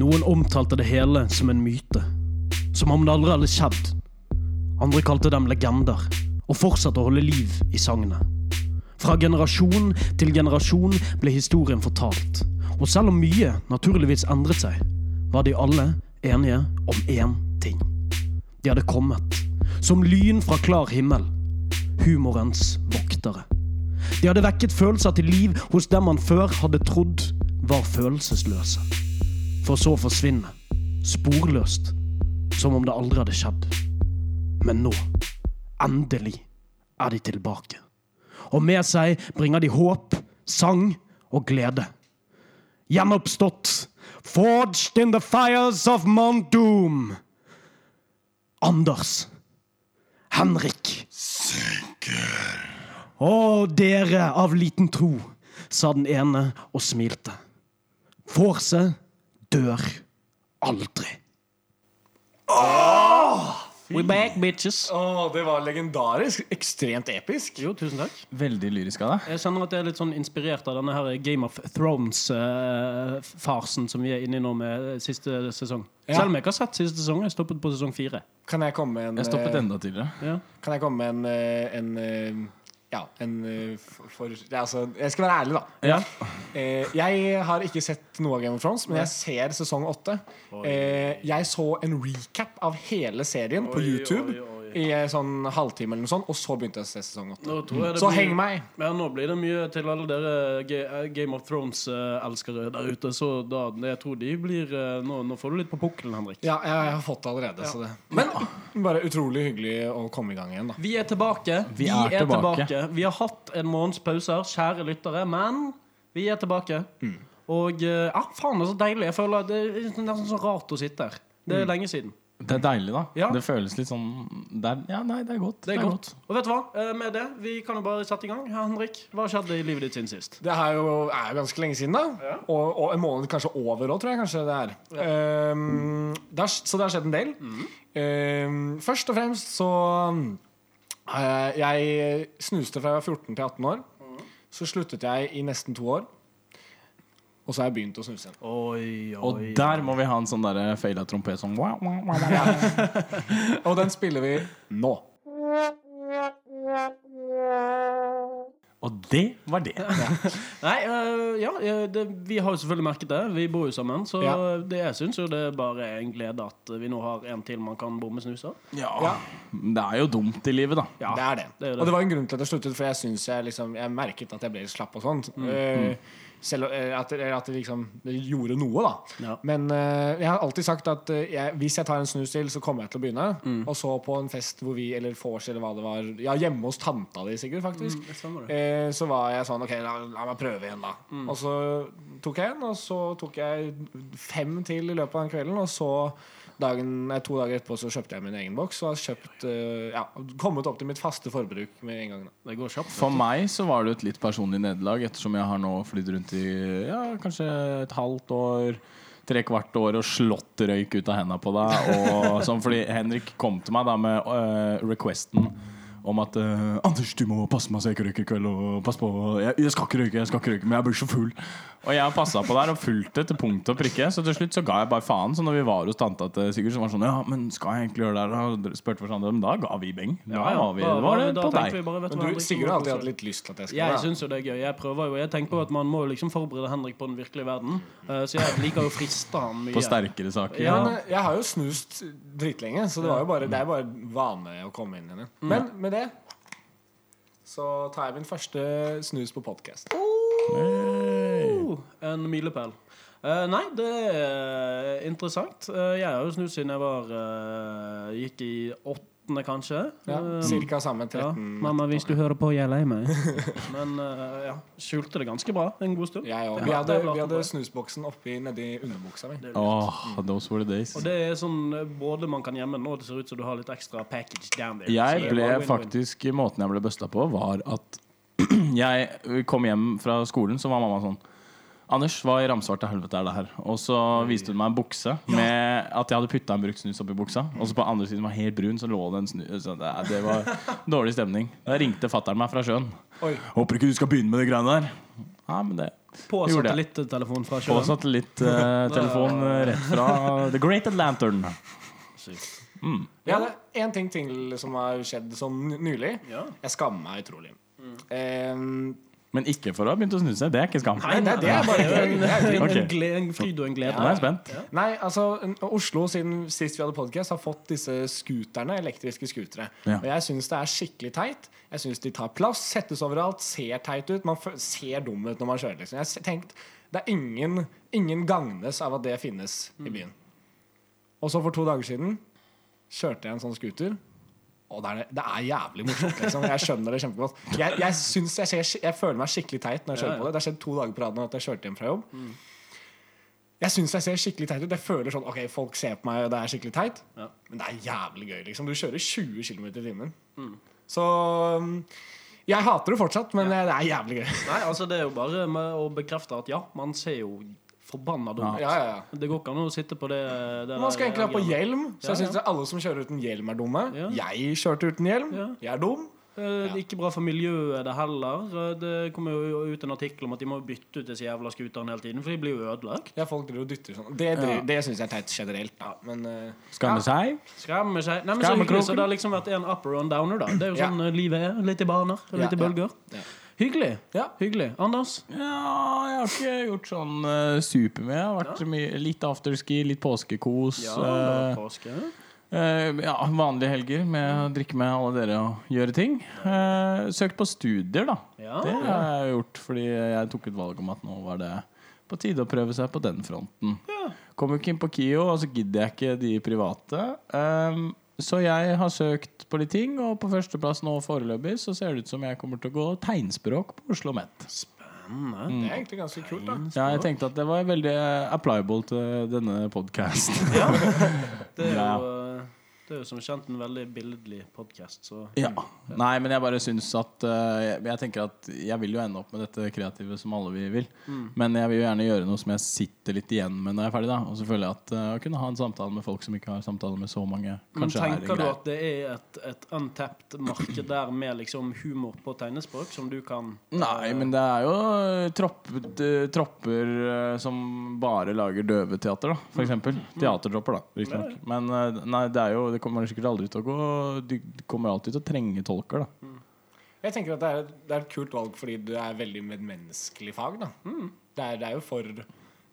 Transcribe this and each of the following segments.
Noen omtalte det hele som en myte. Som om det aldri hadde skjedd. Andre kalte dem legender, og fortsatte å holde liv i sagnet. Fra generasjon til generasjon ble historien fortalt. Og selv om mye naturligvis endret seg, var de alle enige om én ting. De hadde kommet, som lyn fra klar himmel. Humorens voktere. De hadde vekket følelser til liv hos dem man før hadde trodd var følelsesløse. For så å forsvinne, sporløst, som om det aldri hadde skjedd. Men nå, endelig, er de tilbake. Og med seg bringer de håp, sang og glede. Gjenoppstått, forged in the fires of Mount Doom. Anders. Henrik. Å, dere av liten tro, sa den ene og smilte. Vorse dør aldri. We back, bitches. Åh, det var legendarisk. Ekstremt episk. Jo, tusen takk. Veldig lyrisk av deg. Jeg kjenner at jeg er litt sånn inspirert av denne her Game of Thrones-farsen som vi er inne i nå med siste sesong. Ja. Selv om jeg ikke har sett siste sesong. Jeg stoppet på sesong fire. Kan jeg komme med en Jeg stoppet eh, enda tidligere. Ja. Kan jeg komme med en, eh, en eh, Ja, en eh, for, altså, Jeg skal være ærlig, da. Ja. Eh, jeg har ikke sett noe av Game of Thrones, men jeg ser sesong åtte. Eh, jeg så en recap av hele serien på YouTube oi, oi. I en sånn halvtime, eller noe sånt, og så begynte jeg å se sesong åtte. Så mye, heng meg! Ja, nå blir det mye til alle dere eh, Game of Thrones-elskere der ute. Så da, jeg tror de blir eh, Nå, nå får du litt på pukkelen, Henrik. Ja, jeg har fått det allerede. Så det. Men bare utrolig hyggelig å komme i gang igjen, da. Vi er tilbake. Vi er tilbake. Vi har hatt en måneds pause her, kjære lyttere, men vi er tilbake. Mm. Og eh, ja, faen, det er så deilig. Jeg føler Det er nesten så rart å sitte her. Det Mm. er lenge siden. Det er deilig, da. Ja. Det føles litt sånn det er, Ja, nei, det er godt. Det er godt. Og vet du hva? Eh, Med det, vi kan jo bare sette i gang. Ja, Henrik, hva skjedde i livet ditt siden sist? Det er jo, er jo ganske lenge siden, da. Og, og en måned kanskje over òg, tror jeg kanskje det er. Ehm, det. Så det har skjedd en del. Ehm, først og fremst så uh, Jeg snuste fra jeg var 14 til 18 år. Så sluttet jeg i nesten to år. Og så har jeg begynt å snuse igjen. Oi, Og der må vi ha en sånn derre feila trompet som wow, wow, wow, wow. Og den spiller vi nå. Og det var det. Nei, uh, ja, det, vi har jo selvfølgelig merket det. Vi bor jo sammen. Så Ja. det, jeg syns jo det er bare en glede at vi nå har en til man kan bomme snuser. Ja. Ja. Det er jo dumt i livet, da. Ja, det er det. det er det. Og det var en grunn til at jeg sluttet, for jeg syns jeg liksom Jeg merket at jeg ble litt slapp og sånt. Eh, selv eh, at, det- at det liksom det gjorde noe, da. Ja. Men uh, jeg har alltid sagt at eh, jeg, hvis jeg tar en snus til, så kommer jeg til å begynne. Og så på en fest hvor vi, eller vors eller hva det var Ja, hjemme hos tanta di, sikkert, faktisk. mm. Eh, så var jeg sånn OK, la, la meg prøve igjen, da. Og så tok jeg en, og så tok jeg fem til i løpet av den kvelden, og så Dagen, nei, to dager etterpå så kjøpte jeg min egen boks og har kjøpt, uh, ja, kommet opp til mitt faste forbruk med en gang. Det går kjapt. For meg så var det et litt personlig nederlag, ettersom jeg har nå flydd rundt i ja, kanskje et halvt år. Tre kvart år og slått røyk ut av henda på deg. Og sånn, fordi Henrik kom til meg da med uh, requesten om at uh, 'Anders, du må passe meg så jeg ikke røyker i kveld.' Og pass på, jeg, 'Jeg skal ikke røyke, jeg skal ikke røyke, men jeg blir så full'. Og jeg passa på der og fulgte til punkt og prikke. Så til slutt så ga jeg bare faen. Så når vi var hos tanta til Sigurd, så var det sånn 'Ja, men skal jeg egentlig gjøre det her?' Og spurte hverandre, men da ga vi beng. Da Ja, ja. var vi, Da- det var det da på deg. vi bare, vet du hva, Men du, Sigurd har alltid hatt litt lyst til at jeg skal Jeg det. syns jo det er gøy. Jeg prøver jo Jeg tenker på at man må liksom forberede Henrik på den virkelige verden. Uh, Så jeg liker jo å friste han mye. På sterkere saker. Ja, men jeg har jo snust dritlenge, så det, var jo bare, det er bare vane å komme inn igjen. Men med det så tar jeg min første snus på podkast. Oh, en milepæl. Uh, nei, det er interessant. Uh, jeg har jo snust siden jeg var uh, gikk i åttende, kanskje. Ja, Eh, Cirka samme ja. Mamma, hvis du hører på, jeg er lei meg. Men eh, ja, skjulte det ganske bra en god stund. Ja. Ja, Vi hadde, vi hadde snusboksen oppi nedi underbuksa mi. Åh, those were the days. Og det er sånn eh, både man kan gjemme den, og det ser ut som du har litt ekstra package down there. Jeg ble faktisk Måten jeg ble busta på, var at jeg kom hjem fra skolen, så var mamma sånn Anders, hva i ramsvarte helvete er det her? Og så viste hun meg en bukse med at jeg hadde putta en brukt snus oppi buksa. Og så på andre siden var helt brun, så lå det en snus det, det var dårlig stemning. Da ringte fatter'n meg fra sjøen. Oi. Håper ikke du skal begynne med de greiene der. Ja, men det På satellittelefon fra På sjøen. satellittelefon telefon rett fra The Great Lantern. Sykt. Mm. Ja, det er en ting til som har skjedd sånn nylig. Ja. Jeg skammer meg utrolig. Ehm, Men ikke for å ha begynt å snuse. Det er ikke skam. Nei, det, det er bare. En, gle, en fryd og en glede. Nå er jeg spent. Nei, altså Oslo siden sist vi hadde podcast har fått disse skuterne, elektriske skutere. Ja. Og jeg syns det er skikkelig teit. Jeg syns de tar plass, settes overalt, ser teit ut. Man ser dum ut når man kjører. Liksom. Jeg tenkt, Det er ingen, ingen gagnes av at det finnes i byen. Og så for to dager siden kjørte jeg en sånn scooter. Og det er, det er jævlig morsomt. Liksom. Jeg skjønner det kjempegodt. Jeg, jeg, synes jeg, ser, jeg føler meg skikkelig teit når jeg kjører Ja, ja. på det. Det har skjedd to dager på rad nå at jeg kjørte hjem fra jobb. Jeg syns jeg ser skikkelig teit ut. Jeg føler sånn Ok, folk ser på meg, og det er skikkelig teit. Ja. Men det er jævlig gøy, liksom. Du kjører 20 km i timen. Så um, jeg hater det fortsatt, men det er jævlig gøy. Nei, altså Det er jo bare med å bekrefte at ja, man ser jo forbanna dumt. Ja, ja, ja. Det går ikke an å sitte på det, det Man skal egentlig ha på hjelm, så jeg syns alle som kjører uten hjelm, er dumme. Ja. Jeg kjørte uten hjelm. Ja. Jeg er dum. Ja. Ikke bra for miljøet, det heller. Eh, Det kommer jo ut en artikkel om at de må bytte ut disse jævla skuterne hele tiden, for de blir jo ødelagt. Ja, folk driver og dytter sånn. Det, ja. det syns jeg er teit generelt, da. Men uh, Skamme seg. Skremmer seg. Nei, men så, hyggelig, så det har liksom vært en upper og en downer, da. Det er jo sånn ja. livet er. Litt i baner, Ja, litt i ja. bølger. Ja. Hyggelig. Ja. Hyggelig. Anders? Ja, jeg har ikke gjort sånn uh, supermye. Jeg har vært mye, litt afterski, litt påskekos. Ja, det var eh, påske. eh, ja, vanlige helger med å drikke med alle dere og gjøre ting. Eh, søkt på studier, da. Ja, Det har jeg gjort fordi jeg tok et valg om at nå var det på tide å prøve seg på den fronten. Kom jo ikke inn på KIO, og så gidder jeg ikke de private. Um, så jeg har søkt på litt ting, og på førsteplass nå foreløpig så ser det ut som jeg kommer til å gå tegnspråk på Oslo Met. Spennende. det er egentlig ganske kult, da. Ja, jeg tenkte at det var veldig applicable til denne podkasten. Det er Ja. jo, det er jo som kjent en veldig billedlig podkast, så Ja. Nei, men jeg bare syns at uh, jeg, jeg tenker at jeg vil jo ende opp med dette kreative som alle vi vil. Men jeg vil jo gjerne gjøre noe som jeg sitter litt igjen med når jeg er ferdig. da Og så føler jeg at uh, å kunne ha en samtale med folk som ikke har samtale med så mange, Men kanskje er en tenker du at det er et, et untapped marked der med liksom humor på tegnespråk som du kan Nei, men det er jo tropp, tropper eh, som bare lager døveteater, da, for eksempel. Teatertropper, da, riktignok. Men nei, det er jo Det kommer sikkert aldri til å gå Du kommer alltid til å trenge tolker, da. Jeg tenker at det er, det er et kult valg fordi det er veldig medmenneskelig fag. Da. Det, er, det er jo for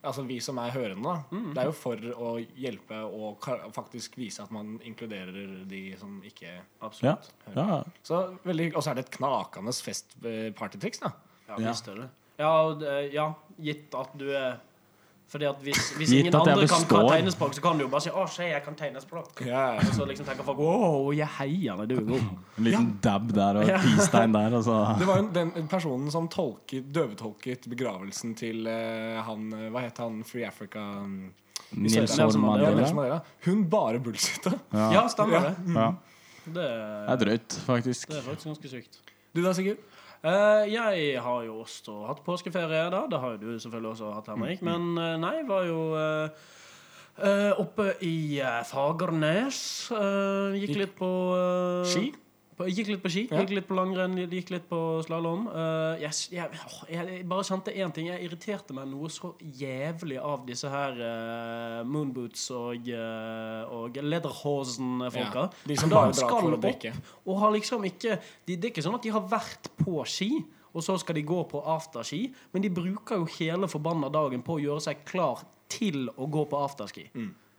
Altså vi som er hørende, da. Det er jo for å hjelpe og faktisk vise at man inkluderer de som ikke Ja, Absolutt. ja. Så veldig Og så er det et knakende fest-partytriks, da. Ja. Ja, ja, gitt at du er Fordi at hvis, hvis ingen at andre kan, kan består. tegnespråk, så kan du jo bare si 'Å, se, jeg kan tegnespråk'. Yeah. Og så liksom tenker folk 'Wow, jeg heier deg, du er god'. En liten dab der og en pistein der, og så Det var jo den personen som tolket, døvetolket begravelsen til uh, han eh, Hva het han? Free Africa um, Nils Mandela. Ja. Hun bare bullshitta. Ja, stemmer det. Ja. Det, Det er drøyt, faktisk. det er faktisk ganske sykt. Du da, Sigurd? Eh, jeg har jo også hatt påskeferie, da. Det har jo du selvfølgelig også hatt, Henrik. Men eh, nei, var jo eh, oppe i Fagernes. gikk litt på Ski? Gikk litt på ski, gikk litt på langrenn, gikk litt på slalåm. Uh, jeg, jeg, jeg bare kjente én ting. Jeg irriterte meg noe så jævlig av disse her uh, moonboots og, uh, og Lederhosen-folka. Ja, de som da skal opp og har liksom ikke de, Det er ikke sånn at de har vært på ski, og så skal de gå på afterski, men de bruker jo hele forbanna dagen på å gjøre seg klar til å gå på afterski.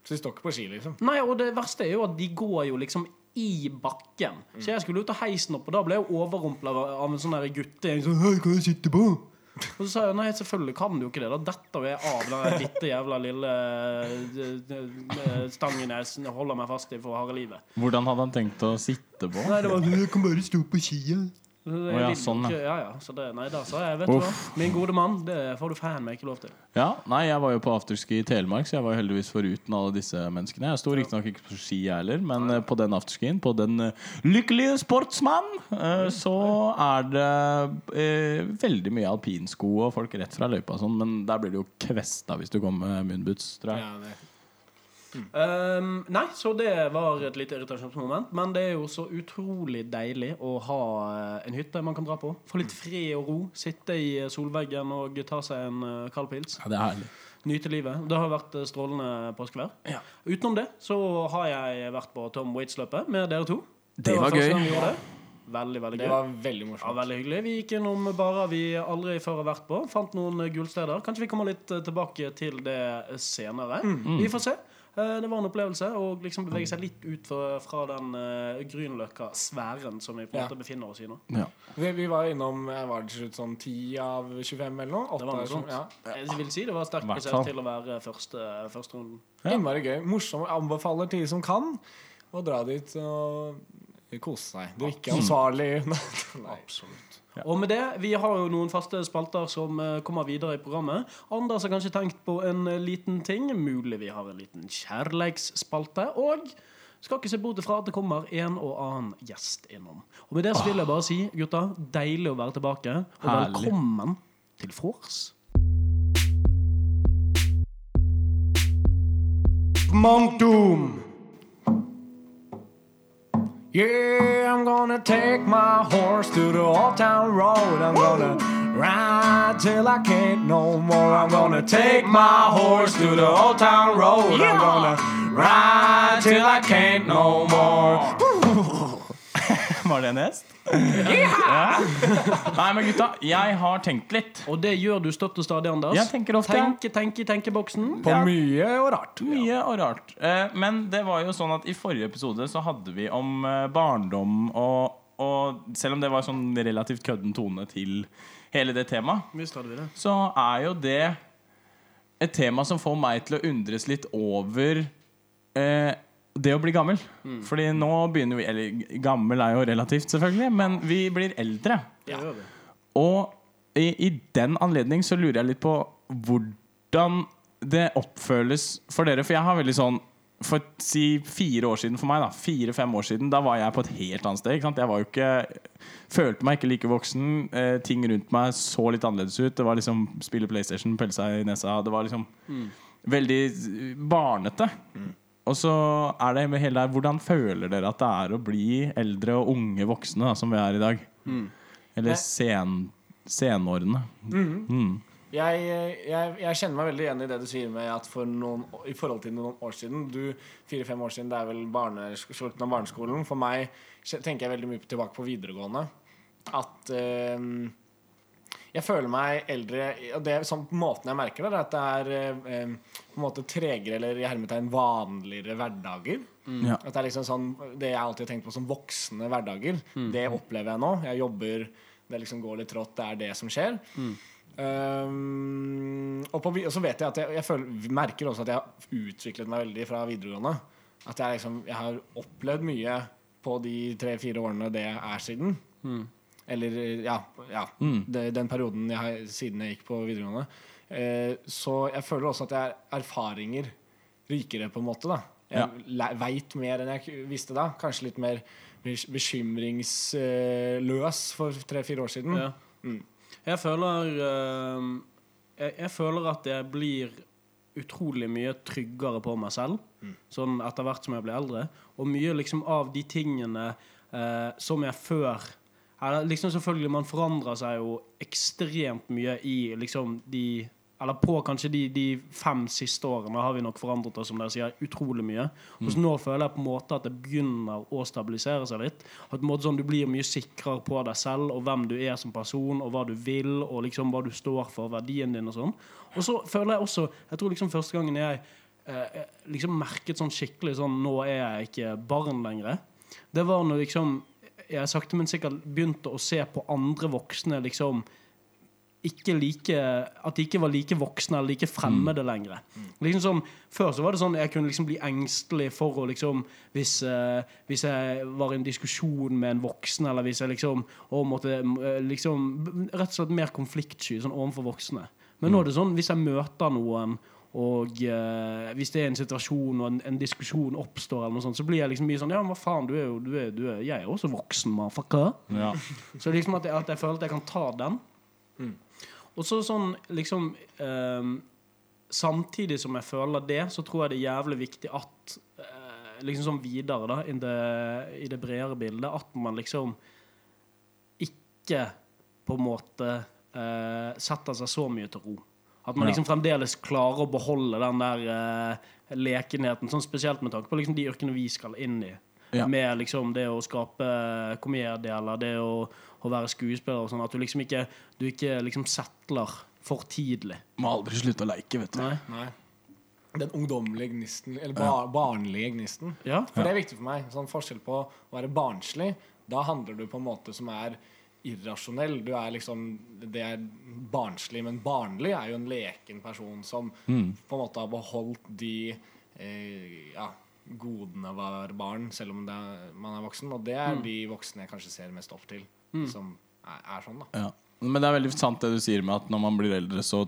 Så de står ikke på ski, liksom? Nei, og det verste er jo at de går jo liksom i bakken. Så jeg skulle ut av heisen opp, og da ble jeg overrumpla av en sånn der guttegjeng Sånn, Hei, kan jeg sitte på? Og så sa jeg nei, selvfølgelig kan du jo ikke det. Da detter jeg av den bitte jævla lille eh, eh, stangen jeg holder meg fast i for harde livet. Hvordan hadde han tenkt å sitte på? Nei, det var Jeg kan bare stå på skia. Å ja, sånn, ja. ja, ja. Så det, nei, da sa jeg, vet du hva, min gode mann, det får du faen meg ikke lov til. Ja, nei, jeg var jo på afterski i Telemark, så jeg var jo heldigvis foruten alle disse menneskene. Jeg sto riktignok ikke på ski, heller, men nei. på den afterskien, på den eh, lykkelige sportsmann, eh, så er det eh, veldig mye alpinsko og folk rett fra løypa og sånn, men der blir det jo kvesta hvis du kommer med moonboots, tror jeg. Ja, det. Um, nei, så det var et lite irritasjonsmoment. Men det er jo så utrolig deilig å ha eh, en hytte man kan dra på. Få litt fred og ro. Sitte i eh, solveggen og ta seg en eh, kald pils. Ja, det er herlig. Nyte livet. Det har vært strålende påskevær. Utenom det så har jeg vært på Tom Waits-løpet med dere to. Det var var gøy. det. Veldig, veldig Det gøy. var veldig Ja, veldig hyggelig. Vi gikk innom barer vi aldri før har vært på. Fant noen gullsteder. Kanskje vi kommer litt tilbake til det senere. Vi får se. Eh, Det var en opplevelse å liksom bevege seg litt ut fra, fra den uh, Grünerløkka-sfæren som vi på en Ja. måte befinner oss i nå. Ja. Vi, vi var innom eh, Var det slutt sånn 10 av 25 eller noe? Det var noe sånt. Ja. Jeg vil si det var sterkt prosess til å være første, første runden. Innmari gøy. Morsom. Anbefaler til de som kan å dra dit og kose seg. Drikke ansvarlig. Nei. Og med det, vi har jo noen faste spalter som eh, kommer videre i programmet. Anders har kanskje tenkt på en eh, liten ting. Mulig vi har en liten kjærleiksspalte. Og skal ikke se bort ifra at det kommer en og annen gjest innom. Og med det så vil jeg bare si, gutta, deilig å være tilbake. Og Herlig. velkommen til vors. Doom. Yeah, I'm gonna take my horse to the old town road. I'm gonna ride till I can't no more. I'm gonna take my horse to the old town road. I'm gonna ride till I can't no more. Var det en hest? Ja. Nei, men gutta, jeg har tenkt litt. Og det gjør du støtt og stadig, Anders. Jeg tenker ofte, ja. Tenke, tenke, tenkeboksen. På mye og rart. Mye og rart. Eh, men det var jo sånn at i forrige episode så hadde vi om eh, barndom og, og selv om det var sånn relativt kødden tone til hele det temaet, så er jo det et tema som får meg til å undres litt over eh, det å bli gammel. Fordi nå begynner vi Eller gammel er jo relativt, selvfølgelig, men vi blir eldre. Ja. Og i, i den anledning så lurer jeg litt på hvordan det oppføles for dere. For jeg har veldig sånn For si fire år siden for meg, da fire-fem år siden, da var jeg på et helt annet sted. Jeg var jo ikke Følte meg ikke like voksen. Eh, ting rundt meg så litt annerledes ut. Det var liksom spille PlayStation, pelle seg i nesa. Det var liksom veldig barnete. barnete. Og så er det med hele der Hvordan føler dere at det er å bli eldre og unge voksne, da, som vi er i dag? Eller sen, senårene. Mm. Jeg, jeg, jeg kjenner meg veldig igjen i det du sier med at for noen, i forhold til noen år siden du, Fire-fem år siden, det er vel slutten av barneskolen. For meg tenker jeg veldig mye tilbake på videregående. At eh, jeg føler meg eldre Og det er sånn måten jeg merker det, er at det er eh, på en måte tregere eller i hermetegn vanligere hverdager. Ja. At det er liksom sånn Det jeg alltid har tenkt på som voksne hverdager, det opplever jeg nå. Jeg jobber, det liksom går litt trått, det er det som skjer. Um, og, på, og så vet jeg at jeg, jeg føler, merker også at jeg har utviklet meg veldig fra videregående. At jeg liksom Jeg har opplevd mye på de tre-fire årene det er siden. Eller ja, ja det, den perioden jeg har, siden jeg gikk på videregående. Eh, så jeg føler også at jeg er erfaringer rikere, på en måte. da Jeg ja. veit mer enn jeg visste da. Kanskje litt mer bekymringsløs for tre-fire år siden. Ja. Jeg føler eh, jeg, jeg føler at jeg blir utrolig mye tryggere på meg selv Sånn etter hvert som jeg blir eldre. Og mye liksom av de tingene eh, som jeg før eller, liksom Selvfølgelig, man forandrer seg jo ekstremt mye i liksom de eller på kanskje de, de fem siste årene har vi nok forandret oss som dere sier, utrolig mye. Og så nå føler jeg på en måte at det begynner å stabilisere seg litt. At på en måte sånn Du blir mye sikrere på deg selv og hvem du er som person, og hva du vil, og liksom hva du står for, verdien din og sånn. Og så føler jeg også Jeg tror liksom første gangen jeg eh, liksom merket sånn skikkelig sånn Nå er jeg ikke barn lenger. Det var når liksom jeg sakte, men sikkert begynte å se på andre voksne liksom ikke like At de ikke var like voksne eller like fremmede lenger. Liksom som, før så var det sånn jeg kunne liksom bli engstelig for å liksom hvis, uh, hvis jeg var i en diskusjon med en voksen, eller hvis jeg liksom måtte eh, liksom Rett og slett mer konfliktsky sånn overfor voksne. Men nå er det sånn hvis jeg møter noen og eh, hvis det er en situasjon og en, en diskusjon oppstår, eller noe sånt, så blir jeg liksom mye sånn Ja, men hva faen, du er jo du er, du er, Jeg er jo også voksen, motherfucker. Ja. Så liksom at jeg, at jeg føler at jeg kan ta den. Og så sånn liksom eh, samtidig som jeg føler det, så tror jeg det er jævlig viktig at eh, Liksom sånn videre, da, i det, i det bredere bildet, at man liksom ikke på en måte eh, setter seg så mye til ro. At man liksom fremdeles klarer å beholde den der uh, lekenheten, sånn spesielt med tanke på liksom de yrkene vi skal inn i. Ja. Med liksom det å skape komedie eller det å, å være skuespiller og sånn. At du liksom ikke, du ikke liksom settler for tidlig. Må aldri slutte å leke, vet du. Nei. Nei. Den ungdommelige gnisten, eller bar barnlige gnisten. Ja. For det er viktig for meg. Sånn forskjell på å være barnslig. Da handler du på en måte som er irrasjonell. Du er liksom Det er barnslig, men barnlig er jo en leken person som på en måte har beholdt de eh, ja, godene var barn, selv om er, man er voksen. Og det er de voksne jeg kanskje ser mest opp til, som er, er sånn, da. Ja. Men det er veldig sant det du sier med at når man blir eldre, så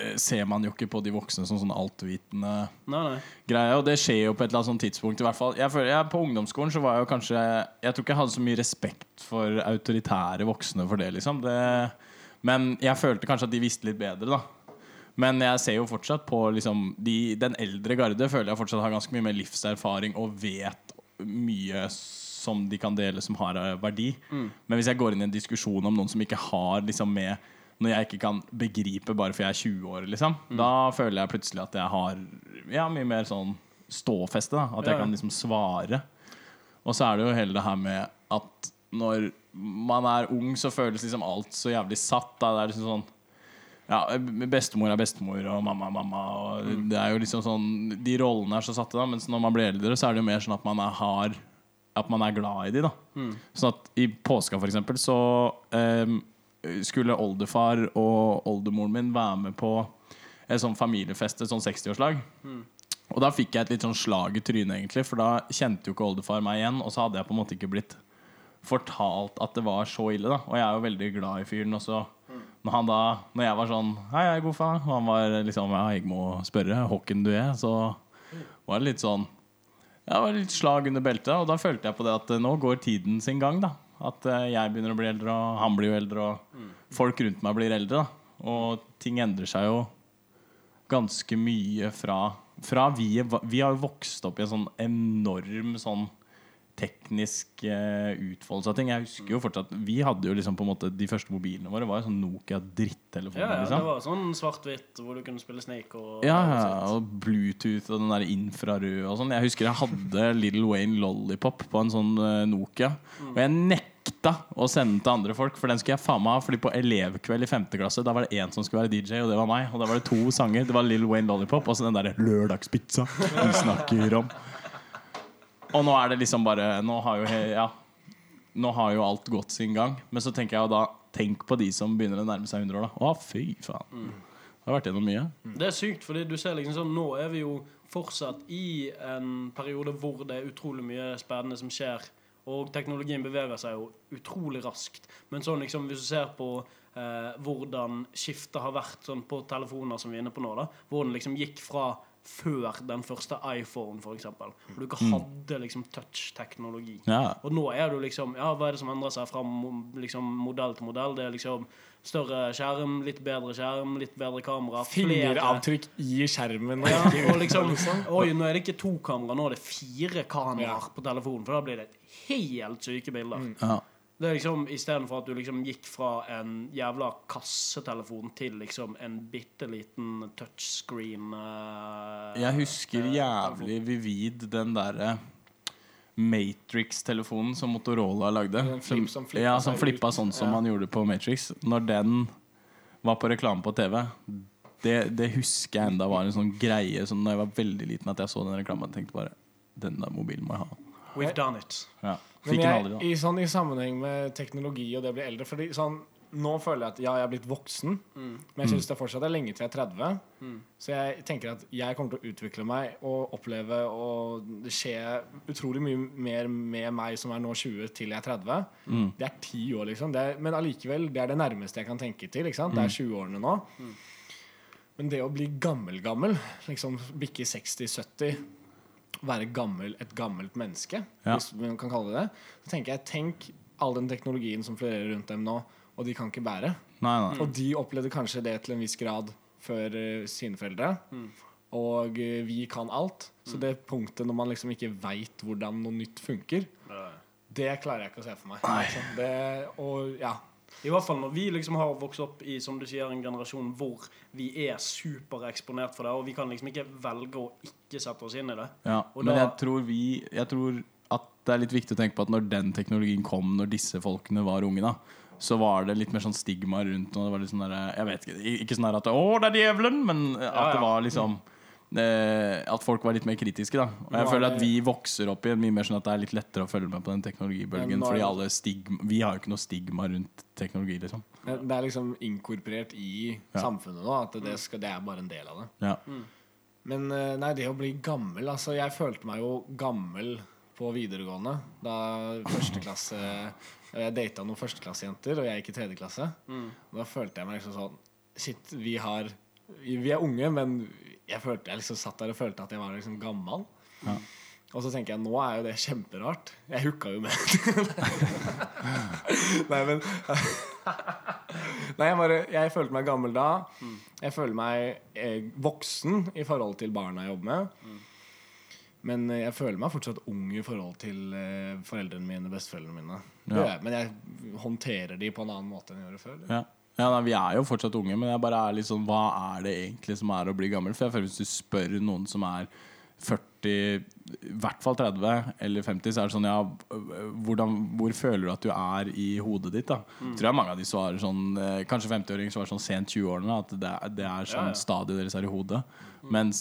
eh, ser man jo ikke på de voksne som sånn altvitende Nei, nei. greie. Og det skjer jo på et eller annet sånt tidspunkt. i hvert fall jeg føler, jeg, På ungdomsskolen så var jeg jo kanskje Jeg tror ikke jeg hadde så mye respekt for autoritære voksne for det, liksom. Det, men jeg følte kanskje at de visste litt bedre, da. Men jeg ser jo fortsatt på liksom, de, Den eldre garde føler jeg fortsatt har ganske mye mer livserfaring og vet mye som de kan dele som har verdi. verdi. Men hvis jeg går inn i en diskusjon om noen som ikke har liksom med Når jeg ikke kan begripe bare for jeg er 20 år, liksom, da føler jeg plutselig at jeg har ja, mye mer sånn ståfeste. Da. At jeg Ja, kan liksom svare. Og så er det jo hele det her med at når man er ung, så føles liksom alt så jævlig satt. Da. Det er liksom sånn ja, bestemor er bestemor, og mamma er mamma. Og det er jo liksom sånn De rollene er så satte, da. Mens når man blir eldre, så er det jo mer sånn at man er, har At man er glad i de, da. Sånn at i påska, for eksempel, så um, skulle oldefar og oldemoren min være med på et sånn familiefest, et sånn 60-årslag. Og da fikk jeg et litt sånn slag i trynet, egentlig, for da kjente jo ikke oldefar meg igjen. Og så hadde jeg på en måte ikke blitt fortalt at det var så ille. da Og jeg er jo veldig glad i fyren. Og så når han da Når jeg var sånn Hei, hei, god far. Og han var liksom Ja, jeg må spørre hvem du er. Så var det litt sånn det var litt slag under beltet. Og da følte jeg på det at eh, nå går tiden sin gang, da. At eh, jeg begynner å bli eldre, og han blir jo eldre, og folk rundt meg blir eldre. da Og ting endrer seg jo ganske mye fra, fra vi, vi har jo vokst opp i en sånn enorm sånn teknisk eh, utfoldelse av ting. Jeg husker jo fortsatt Vi hadde jo liksom på en måte De første mobilene våre var jo sånn Nokia drittelefoner. Ja, ja, det liksom. var sånn svart-hvitt hvor du kunne spille Snake og Ja, ja, og Bluetooth og den der infrarøde og sånn. Jeg husker jeg hadde Little Wayne Lollipop på en sånn uh, Nokia. Og jeg nekta å sende den til andre folk, for den skulle jeg faen meg ha. Fordi på elevkveld i 5. klasse Da var det én som skulle være DJ, og det var meg. Og da var det to sanger. Det var Little Wayne Lollipop og så den derre Lørdagspizza vi snakker om. Og nå er det liksom bare Nå har jo, ja, nå har jo alt gått sin gang. Men så tenker jeg jo da Tenk på de som begynner å nærme seg 100 år, da. Å, fy faen. Det har vært gjennom mye. Det er sykt, fordi du ser liksom sånn Nå er vi jo fortsatt i en periode hvor det er utrolig mye spennende som skjer. Og teknologien beveger seg jo utrolig raskt. Men sånn liksom, hvis du ser på eh, hvordan skiftet har vært sånn på telefoner som vi er inne på nå, da, hvor den liksom gikk fra før den første iPhone, eksempel, hvor du ikke hadde liksom touch-teknologi. Ja. Og nå er du liksom Ja, hva er det som endrer seg fra liksom, modell til modell? Det er liksom større skjerm, litt bedre skjerm, litt bedre kamera. Fingeravtrykk i skjermen. Ja, og liksom Oi, nå er det ikke to kamera, nå er det fire kameraer Ja. på telefonen. For da blir det helt syke bilder. Ja. Det er liksom Istedenfor at du liksom gikk fra en jævla kassetelefon til liksom en bitte liten touchscreen uh, Jeg husker jævlig vivid den derre Matrix-telefonen som Motorola lagde. Flip- som flippa ja, som flippa sånn som Ja. man gjorde på Matrix. Når den var på reklame på TV, det, det husker jeg enda var en sånn greie Som da jeg var veldig liten, at jeg så den reklamen og tenkte bare Den der mobilen må jeg ha. We've done it. Ja. Men Fikk den jeg, aldri, da. i, sånn, I sammenheng med teknologi og det å bli eldre fordi sånn, Nå føler jeg at ja, jeg er blitt voksen, Mm. men jeg syns det fortsatt er lenge til jeg er 30. Så jeg tenker at jeg kommer til å utvikle meg og oppleve og det skjer utrolig mye mer med meg som er nå 20, til jeg er 30. Mm. Det er ti år, liksom. Det er, men allikevel, det er det nærmeste jeg kan tenke til. Ikke sant? Det Mm. er 20-årene nå. Men det å bli gammel-gammel, liksom bikke 60-70 være gammel, et gammelt menneske, Ja. hvis man kan kalle det det. Så tenker jeg, Tenk all den teknologien som florerer rundt dem nå, og de kan ikke bære. Nei, nei. Og de opplevde kanskje det til en viss grad før uh, sine foreldre. Og uh, vi kan alt. Så det punktet når man liksom ikke veit hvordan noe nytt funker, det klarer jeg ikke å se for meg. Altså, det, og ja I hvert fall når vi liksom har vokst opp i som du sier, en generasjon hvor vi er supereksponert for det, og vi kan liksom ikke velge å ikke sette oss inn i det. Ja, Og men da- jeg tror vi Jeg tror at det er litt viktig å tenke på at når den teknologien kom når disse folkene var unge, da så var det litt mer sånn stigma rundt og det var litt sånn der, Jeg vet ikke, ikke sånn at 'Å, det er djevelen!' Men at Ja, ja. det var liksom eh, At folk var litt mer kritiske, da. Og jeg er føler at vi vokser opp i en mye mer sånn at det er litt lettere å følge med på den teknologibølgen. Fordi alle stigma Vi har jo ikke noe stigma rundt teknologi, liksom. Det det er liksom inkorporert i Ja. samfunnet nå. At det, skal, det er bare en del av det. Ja. Men eh, nei, det å bli gammel Altså, jeg følte meg jo gammel på videregående. Da førsteklasse Jeg data noen førsteklassejenter, og jeg gikk i tredje klasse. Mm. da følte jeg meg liksom sånn Shit, vi har Vi er unge, men jeg følte jeg liksom satt der og følte at jeg var liksom gammel. Ja. Og så tenker jeg nå er jo det kjemperart. Jeg hooka jo med Nei, men Nei, jeg bare Jeg følte meg gammel da. Jeg føler meg eh, voksen i forhold til barna jeg jobber med. Men eh, jeg føler meg fortsatt ung i forhold til eh, foreldrene mine, besteforeldrene mine. Ja. jeg, Men jeg håndterer de på en annen måte enn jeg gjorde før. Ja. Ja, nei, Vi er jo fortsatt unge, men jeg bare er litt sånn Hva er det egentlig som er å bli gammel? For jeg føler Hvis du spør noen som er 40, i hvert fall 30 eller 50, så er det sånn Ja, hvordan, hvor føler du at du er i hodet ditt? da? Tror jeg mange av de svarer sånn eh, Kanskje 50-åringer svarer sånn sent 20-årene. At det det er sånn Ja, ja. stadiet deres er i hodet. Mens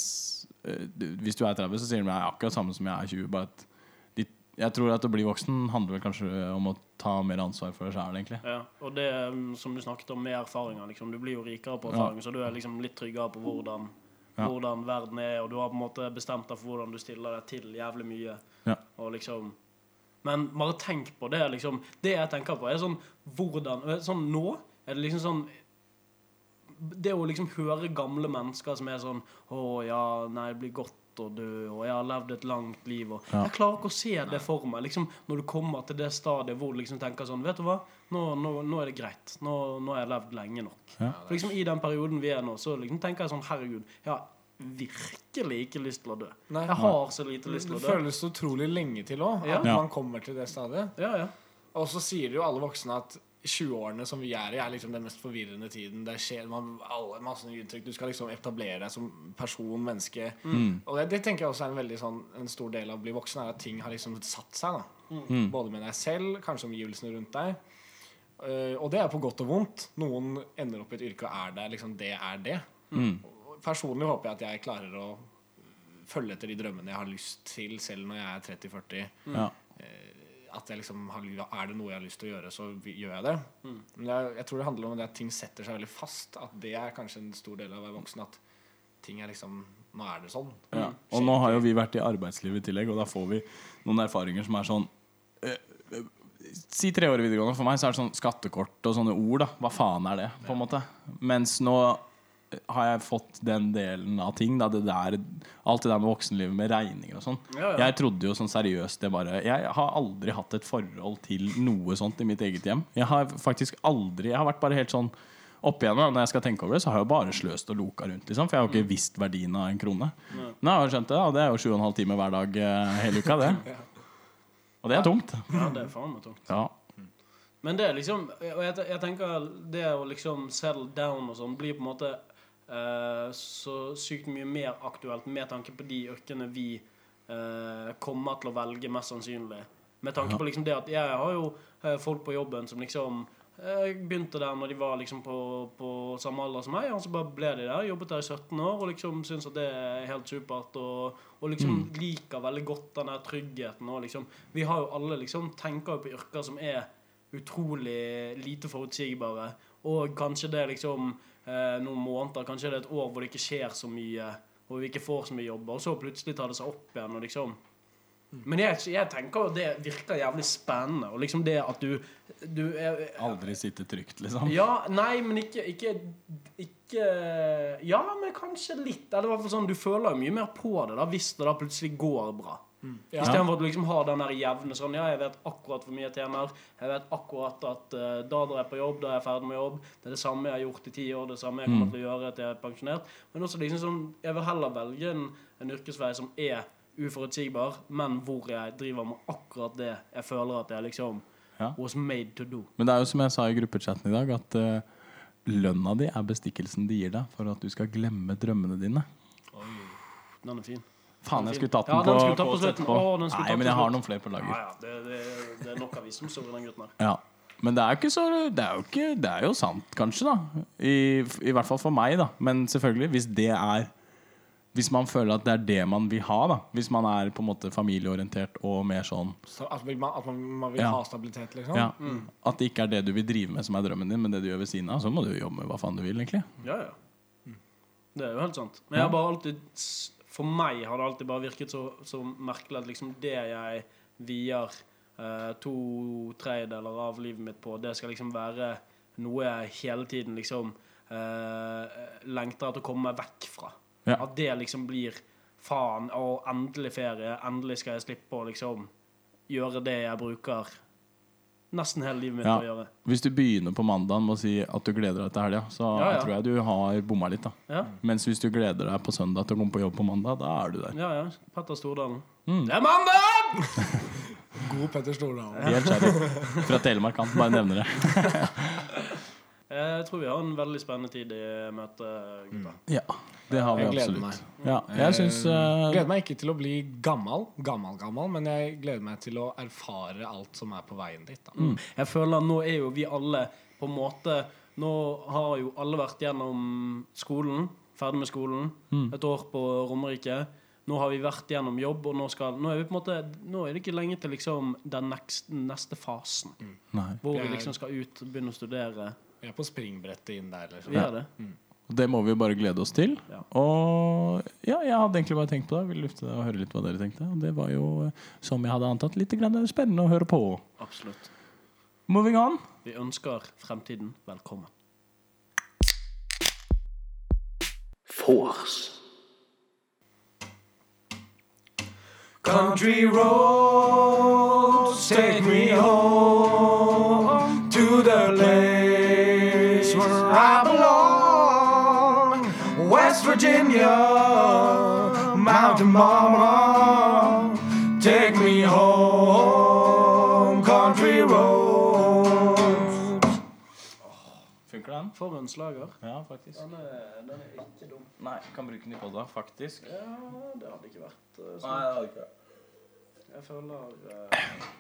eh, hvis du er 30, så sier de jeg er akkurat samme som jeg er 20. Bare at jeg tror at å bli voksen handler vel kanskje om å ta mer ansvar for deg sjæl, egentlig. Ja, og det um, som du snakket om med erfaringer liksom, Du blir jo rikere på Ja. så du er liksom litt tryggere på hvordan, Ja. hvordan verden er, og du har på en måte bestemt deg for hvordan du stiller deg til jævlig mye. Ja. Og liksom Men bare tenk på det, liksom. Det jeg tenker på, er sånn hvordan Sånn nå er det liksom sånn Det å liksom høre gamle mennesker som er sånn Å ja, nei, det blir godt å dø, og jeg har levd et langt liv, og Ja. Jeg klarer ikke å se det for meg, liksom, når du kommer til det stadiet hvor du liksom tenker sånn Vet du hva, nå, nå, nå er det greit. Nå, nå har jeg levd lenge nok. Ja. For liksom I den perioden vi er nå, så liksom tenker jeg sånn Herregud, jeg har virkelig ikke lyst til å dø. Nei. Jeg har så lite lyst til å dø. Det føles så utrolig lenge til òg, at Ja. man kommer til det stadiet. Ja, ja. Og så sier jo alle voksne at 20-årene som vi er i, er liksom den mest forvirrende tiden. Det skjer man, alle, masse nye inntrykk. Du skal liksom etablere deg som person, menneske. Og det, det tenker jeg også er en veldig sånn En stor del av å bli voksen, er at ting har liksom satt seg. da Både med deg selv, kanskje omgivelsene rundt deg. Uh, og det er på godt og vondt. Noen ender opp i et yrke og er der. Liksom, det er det. Mm. Personlig håper jeg at jeg klarer å følge etter de drømmene jeg har lyst til, selv når jeg er 30-40 Ja. At jeg liksom har, Er det noe jeg har lyst til å gjøre, så gjør jeg det. Men jeg, jeg tror det handler om det at ting setter seg veldig fast. At det er kanskje en stor del av å være voksen. At ting er liksom Nå er det sånn. Ja. Og nå har jo vi vært i arbeidslivet i tillegg, og da får vi noen erfaringer som er sånn eh, eh, Si tre år i videregående. For meg så er det sånn skattekort og sånne ord. da Hva faen er det? på en måte Mens nå har jeg fått den delen av ting. Da, det der, alt det der med voksenlivet med regninger og sånn. Ja, ja. Jeg trodde jo sånn seriøst det bare Jeg har aldri hatt et forhold til noe sånt i mitt eget hjem. Jeg har faktisk aldri Jeg har vært bare helt sånn opp igjennom, Når jeg skal tenke over det, så har jeg jo bare sløst og loka rundt. Liksom, for jeg har jo ikke visst verdien av en krone. Men jeg har jo skjønt det, da. Det er jo sju og en halv time hver dag eh, hele uka, det. Og det er tungt. ja, det er faen meg tungt. Ja. Men det er liksom Og jeg, jeg tenker det å liksom settle down og sånn blir på en måte så sykt mye mer aktuelt med tanke på de yrkene vi eh, kommer til å velge, mest sannsynlig. Med tanke på liksom det at jeg har jo eh, folk på jobben som liksom eh, begynte der når de var liksom på, på samme alder som meg, og så bare ble de der. Jobbet der i 17 år og liksom syns at det er helt supert. Og, og liksom liker veldig godt den der tryggheten. Og liksom, vi har jo alle liksom tenker jo på yrker som er utrolig lite forutsigbare. Og kanskje det liksom eh, noen måneder, kanskje det er et år hvor det ikke skjer så mye, hvor vi ikke får så mye jobber, og så plutselig tar det seg opp igjen. og liksom men jeg, jeg tenker det virker jævlig spennende. Og liksom det at du, du er, Aldri sitte trygt, liksom. Ja, nei, men ikke, ikke Ikke Ja, men kanskje litt. Eller i hvert fall sånn, du føler jo mye mer på det da hvis det da plutselig går bra. Ja. Istedenfor at du liksom har den der jevne sånn Ja, jeg vet akkurat hvor mye jeg tjener. Jeg vet akkurat at uh, da drar jeg på jobb, da er jeg ferdig med jobb. Det er det samme jeg har gjort i ti år, det samme jeg kommer til å gjøre til jeg er pensjonert. Men også liksom sånn Jeg vil heller velge en, en yrkesvei som er uforutsigbar, men hvor jeg driver med akkurat det jeg føler at jeg liksom Ja. was made to do. Men det er jo som jeg sa i gruppechatten i dag, at uh, lønna di er bestikkelsen de gir deg for at du skal glemme drømmene dine. Den er fin. Faen, jeg skulle tatt Ja, den den på, skulle tatt på på slutten. Å, den Nei, tatt men jeg har noen flere på lager. ja. Det, det, det er nok av som i den gutten her. Ja. Men det er ikke så Det er jo, ikke, det er jo sant, kanskje, da. I, I hvert fall for meg, da. Men selvfølgelig, hvis det er Hvis man føler at det er det man vil ha, da. Hvis man er på en måte familieorientert og mer sånn Så at man, at man, man vil Ja. ha stabilitet, liksom. ja, At det ikke er det du vil drive med som er drømmen din, men det du gjør ved siden av, så må du jo jobbe med hva faen du vil, egentlig. Ja, ja. Det er jo helt sant. Men jeg har bare alltid For meg har det alltid bare virket så, så merkelig at liksom det jeg vier eh, to tredjedeler av livet mitt på, det skal liksom være noe jeg hele tiden liksom eh, lengter etter å komme meg vekk fra. Ja. At det liksom blir faen, og endelig ferie, endelig skal jeg slippe å liksom gjøre det jeg bruker nesten hele livet mitt Ja. å gjøre. Hvis du begynner på mandagen med å si at du gleder deg til helga, så Ja, ja. tror jeg du har bomma litt. da Ja, Mens hvis du gleder deg på søndag til å komme på jobb på mandag, da er du der. ja. ja. Petter Stordalen. Mm. Det er mandag! God Petter Stordalen. Helt kjærlig. Fra Telemark, han. Bare nevner det. Jeg tror vi har en veldig spennende tid i møte, gutta. Ja, det har vi Jeg absolutt. Ja, jeg syns Eh, eh, gleder meg ikke til å bli gammel, gammel, gammel, men jeg gleder meg til å erfare alt som er på veien dit. Mm. Jeg føler nå er jo vi alle på en måte Nå har jo alle vært gjennom skolen, ferdig med skolen. Mm. Et år på Romerike. Nå har vi vært gjennom jobb, og nå, skal, nå er vi på en måte Nå er det ikke lenge til liksom den neste, neste fasen. Mm. Hvor vi er- liksom skal ut og begynne å studere. Vi er på springbrettet inn der. Liksom. Vi gjør det. Det må vi jo bare glede oss til. Ja. Og ja, jeg hadde egentlig bare tenkt på det. Ville lufte det og høre litt hva dere tenkte. Og det var jo, eh, som jeg hadde antatt, litt spennende å høre på. Absolutt. Moving on. Vi ønsker fremtiden velkommen. Force. Country roads take me home to the place West Virginia, Mountain Mama, take me home. Country roads. Funker den? For en slager. Ja, faktisk. Den er, den er ikke dum. Nei, kan bruke den i podda, faktisk. Ja, det hadde ikke vært uh, Nei, sånn. det hadde ikke vært. Jeg føler uh,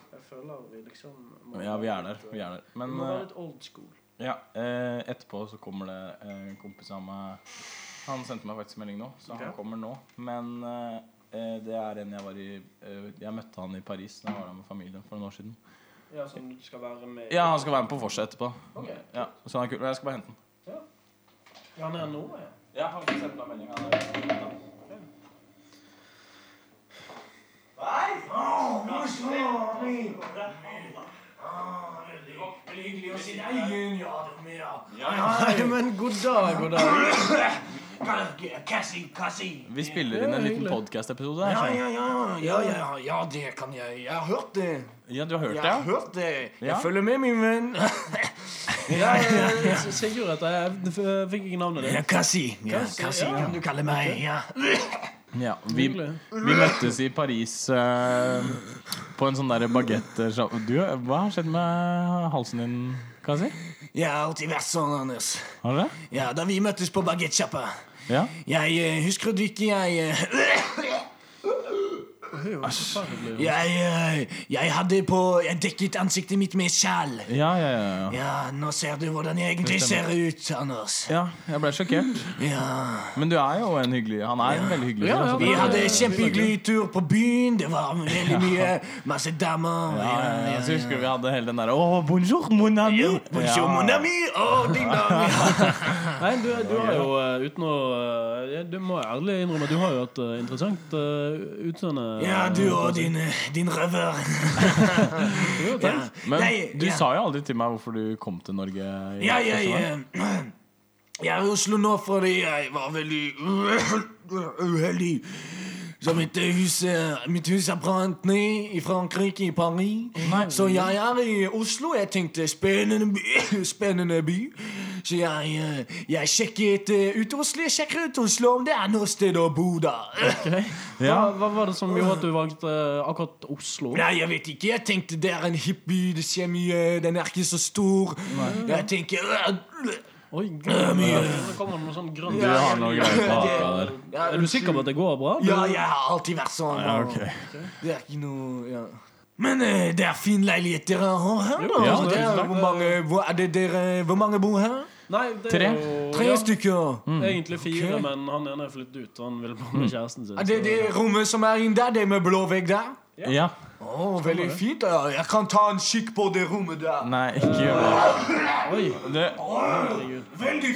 Jeg føler vi liksom må Ja, vi er der. Vi er der. Vi må være eh, litt old school. ja, eh, etterpå så kommer det eh, en kompis av meg Han sendte meg faktisk melding nå, så okay. han kommer nå. Men eh, eh, det er en jeg var i eh, Jeg møtte han i Paris da jeg var der med familien for noen år siden. Ja, Som du skal være med Ja, han skal være med på vorset etterpå. Ok. Ja, så han er kul. Og jeg skal bare hente den. Ja, ja han er nå, ja. Ja, han sendte meg melding. Han er Nei, men god dag, god dag. Vi spiller inn en liten podkast-episode. Ja, ja, ja, ja, ja, ja, det kan jeg. Jeg har hørt det. Ja, du har hørt Jeg det? har hørt det. Ja. Jeg følger med, min venn. Ja, ja, Sigurd heter jeg. Jeg fikk ikke navnet ditt. Cassie. Ja, Cassie, Cassie ja. kan du kalle meg. Ja. Ja, vi, vi møttes i Paris uh, på en sånn derre baguette... Du, Hva har skjedd med halsen din, Kasi? Jeg har alltid vært sånn, Anders. Har du det? Ja, Da vi møttes på bagettsjappa Ja? Jeg eh, husker du ikke jeg eh, jeg, eh, jeg hadde på Jeg dekket ansiktet mitt med sjal. Ja, ja, ja. ja. Ja, nå ser du hvordan jeg egentlig ser ut, Anders. Ja, jeg ble sjokkert. Ja. Men du er jo en hyggelig Han er en veldig hyggelig Ja, altså. Vi hadde hadde kjempehyggelig tur på byen. Det var veldig mye Masse damer. Ja, ja, ja. Så husker vi hadde hele den derre oh, bonjour, mon ami. Bonjour, mon ami. Oh, ding dong. Nei, du, du har jo, eh, uten å eh, Du må ærlig innrømme du har jo et eh, interessant eh, utseende. Ja, du og din, din røver. Jo, Ja. Men Nei, du ja. sa jo aldri til meg hvorfor du kom til Norge. Ja, ja. jeg eh, Jeg er i Oslo nå fordi jeg var veldig uheldig. Så mitt hus, eh, mitt hus er brant ned i Frankrike, i Paris. Så jeg er i Oslo. Jeg tenkte spennende by. spennende by. Så jeg, eh, jeg sjekket eh, ut Oslo. Jeg sjekker ut Oslo om det er noe sted å bo der. Hva, hva var det som gjorde at du valgte akkurat Oslo? Nei, jeg vet ikke. Jeg tenkte det er en hipp by. Det skjer mye. Den er ikke så stor. Nei. Jeg tenker øh, Oi, gud, det kommer noe sånn grønt. Du har noe greier på haka der. Er du sikker på at det går bra? Du- Ja, jeg har alltid vært sånn. Ja, ok. Det er ikke noe ja. Men eh, det er fin leilighet dere har her, da. Ja, det er, hvor, mange, hvor, er det dere, hvor mange bor her? Nei, det Tre. er jo Tre ja, stykker. Egentlig fire, Ok. men han ene er flyttet ut. Han vil bare med kjæresten sin. Er det så- det rommet som er inn der? Det med blå vegg der? Ja. Å, veldig fint. da. Jeg kan ta en kikk på det rommet der. Nei, ikke gjør det. Oi, det. herregud. Veldig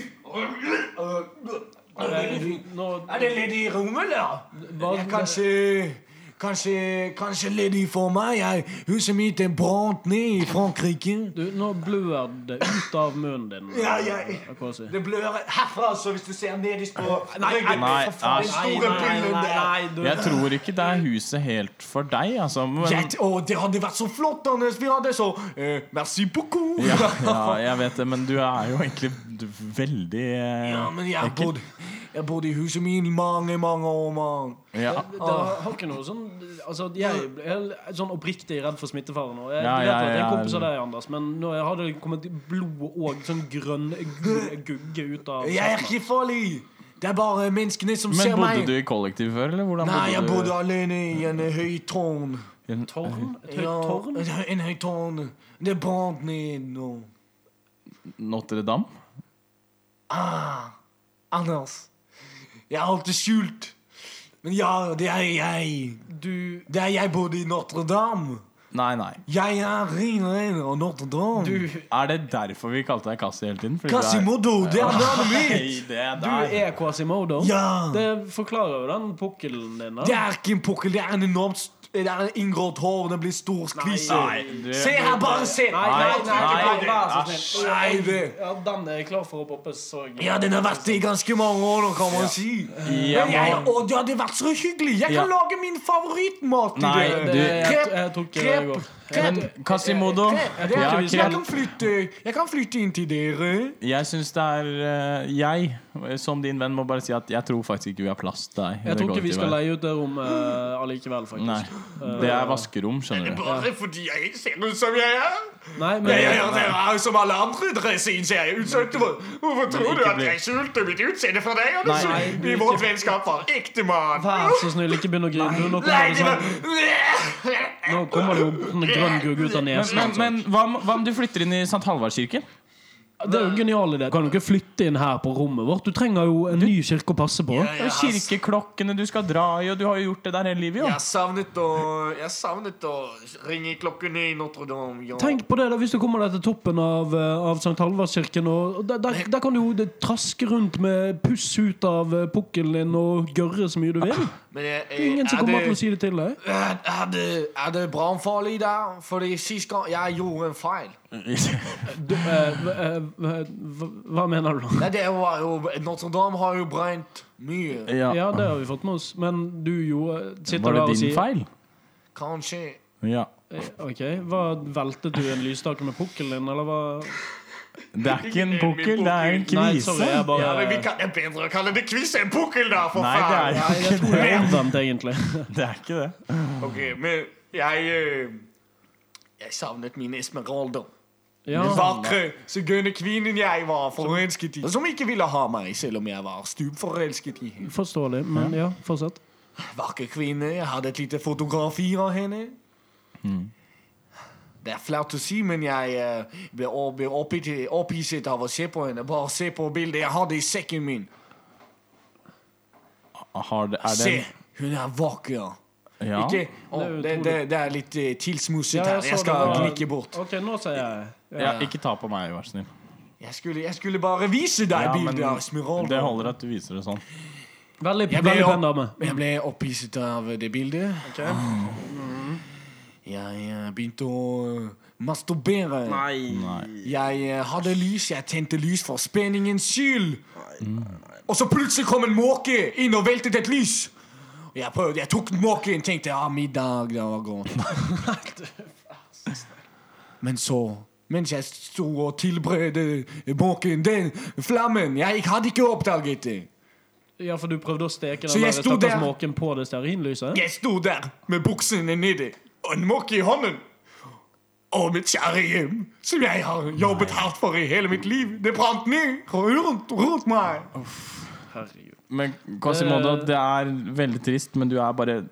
Veldig fint. Nå, Er det ledig rom, eller? Hva- Jeg kanskje Kanskje, kanskje ledig for meg. Jeg, huset mitt er brant ned i Frankrike. du, nå blør det ut av munnen din. Ja, jeg- kan jeg. Det blør herfra, så hvis du ser nederst på Nei, ryggen nei, nei, nei, nei, nei, du, Jeg tror ikke det er huset helt for deg, altså. Men, Jeg, å, det hadde vært så flott, Anders. Vi hadde så eh, Merci beaucoup. ja, ja, jeg vet det, men du er jo egentlig veldig eh, Ja, men jeg ekkel. bodd Jeg har bodd i huset mitt mange, mange år, mann. Ja. det har ikke noe sånn Altså, jeg er sånn oppriktig redd for smittefare nå. Jeg Ja, vet ja, at jeg er kompis av deg, Anders, men nå har det kommet blod og sånn grønn gugge ut av Jeg er ikke farlig. Det er bare menneskene som Men ser bodde du i kollektiv før, eller hvordan Nei, jeg bodde bodde alene i en høy tårn. En- Tårn? Et høyt Ja, tårn? en høy- en høy tårn. Det brant ned nå. Notre-Dame? Ah, Anders. Jeg har alltid skjult. Men ja, det er jeg. Du Det er jeg både i Notre-Dame. Nei, nei. Jeg er ren av Notre-Dame. Du, Er det derfor vi kalte deg Kassi hele tiden? Er- det er navnet mitt! du er Quasimodo? Ja. Det forklarer jo den pukkelen din. da. Det er ikke en pukkel, det er en enormt st- Det er inngrodd hår, det blir stor skvise. Se her, bare se! Nei, nei, nei, nei. Nei, det. Ja, den er klar for å poppe så Ja, den har vært det i ganske mange år nå, kan man si. Ja, Men jeg, å, det hadde vært så hyggelig! Jeg kan lage min favorittmat i Det, jeg, Krep, det krep, Krep, jeg kan flytte Jeg kan flytte inn til dere. Jeg syns det er eh, Jeg, som din venn, må bare si at jeg tror faktisk ikke vi har plass til deg. Jeg tror ikke vi skal leie ut det rommet uh, allikevel, faktisk. Nei. Det er vaskerom, skjønner du. Er det Bare fordi jeg ser ut som jeg er. Nei, men ja, ja, er som alle andre. Som Hvorfor tror du at bli- jeg skjulte mitt utseende for deg? Nei, Nei, Vi vårt vennskap var ekte, mann. vær så snill, ikke begynn å grine. Nå kommer det det sånn Nå kommer det jo grønn gugg ut av nesen. men, altså. men hva, om- hva om du flytter inn i St. Halvardskirken? Det er jo en genial idé. Du kan jo ikke flytte inn her på rommet vårt. Du trenger jo en ny kirke å passe på. Ja, ja. Kirkeklokkene du skal dra i, og du har jo gjort det der hele livet, jo. Jeg savnet å Jeg savnet å ringe klokkene i Notre-Dame. Ja. Tenk på det da, hvis du kommer deg til toppen av, eh, av St. Halvardskirken. Der, der, der kan du jo traske rundt med puss ut av eh, pukkelen din og gørre så mye du vil. Men jeg, jeg, Ingen som er kommer det- til å si det til deg. Er det, er det brannfarlig der? Fordi sist gang jeg gjorde en feil. Du, eh, eh, hva, hva mener du da? Nei, det var jo Notre-Dame har jo brent mye. Ja. Ja, det har vi fått med oss. Men du jo eh, sitter Var der det og din sier feil? Kanskje. Ja. Eh, Ok, hva Veltet du en lysstake med pukkelen din, eller hva? Det er ikke en pukkel, det er en kvise. Nei, sorry, jeg bare Ja, men vi kan, Det er bedre å kalle det kvise enn pukkel, da, for Nei, det faen! er Nei, jeg tror det er omvendt, egentlig. Det er ikke det. Ok, men jeg Jeg savnet min Esmeralda. Ja, Den vakre sigøynerkvinnen jeg var forelsket i. Som ikke ville ha meg, selv om jeg var stupforelsket i henne. Forståelig. Men ja, fortsett. Vakker kvinne. Jeg hadde et lite fotografi av henne. Det er flaut å si, men jeg eh, ble, opphisset av å se på henne. Bare se på bildet jeg hadde i sekken min. Har det, er det Se, hun er vakker. Ja. Ikke, å, Det det, det, er litt tilsmuset tilsmusset Ja, her. Jeg skal var- gnikke bort. Ok, nå sier jeg ja, Ikke ta på meg, vær så snill. Jeg skulle, jeg skulle bare vise deg Ja, bildet av Esmeralda. det holder at du viser det sånn. Veldig, Jeg ble, veldig pen opp, dame. jeg ble opphisset av det bildet. Jeg eh, begynte å eh, masturbere. Nei. Jeg eh, hadde lys, jeg tente lys for spenningens skyld. Og så plutselig kom en måke inn og veltet et lys. Jeg prøvde, jeg tok måken, tenkte ja, middag, det var godt. Men så, mens jeg sto og tilberedte måken, den flammen, jeg hadde ikke oppdaget det. Ja, for du prøvde å steke den stakkars måken på det stearinlyset? Jeg sto der med buksene nede og en måke i hånden. Og mitt kjære hjem, som jeg har jobbet hardt for i hele mitt liv, det brant ned rundt, rundt meg. Herregud. Men Quasimodo, Eh. det er veldig trist, men du er bare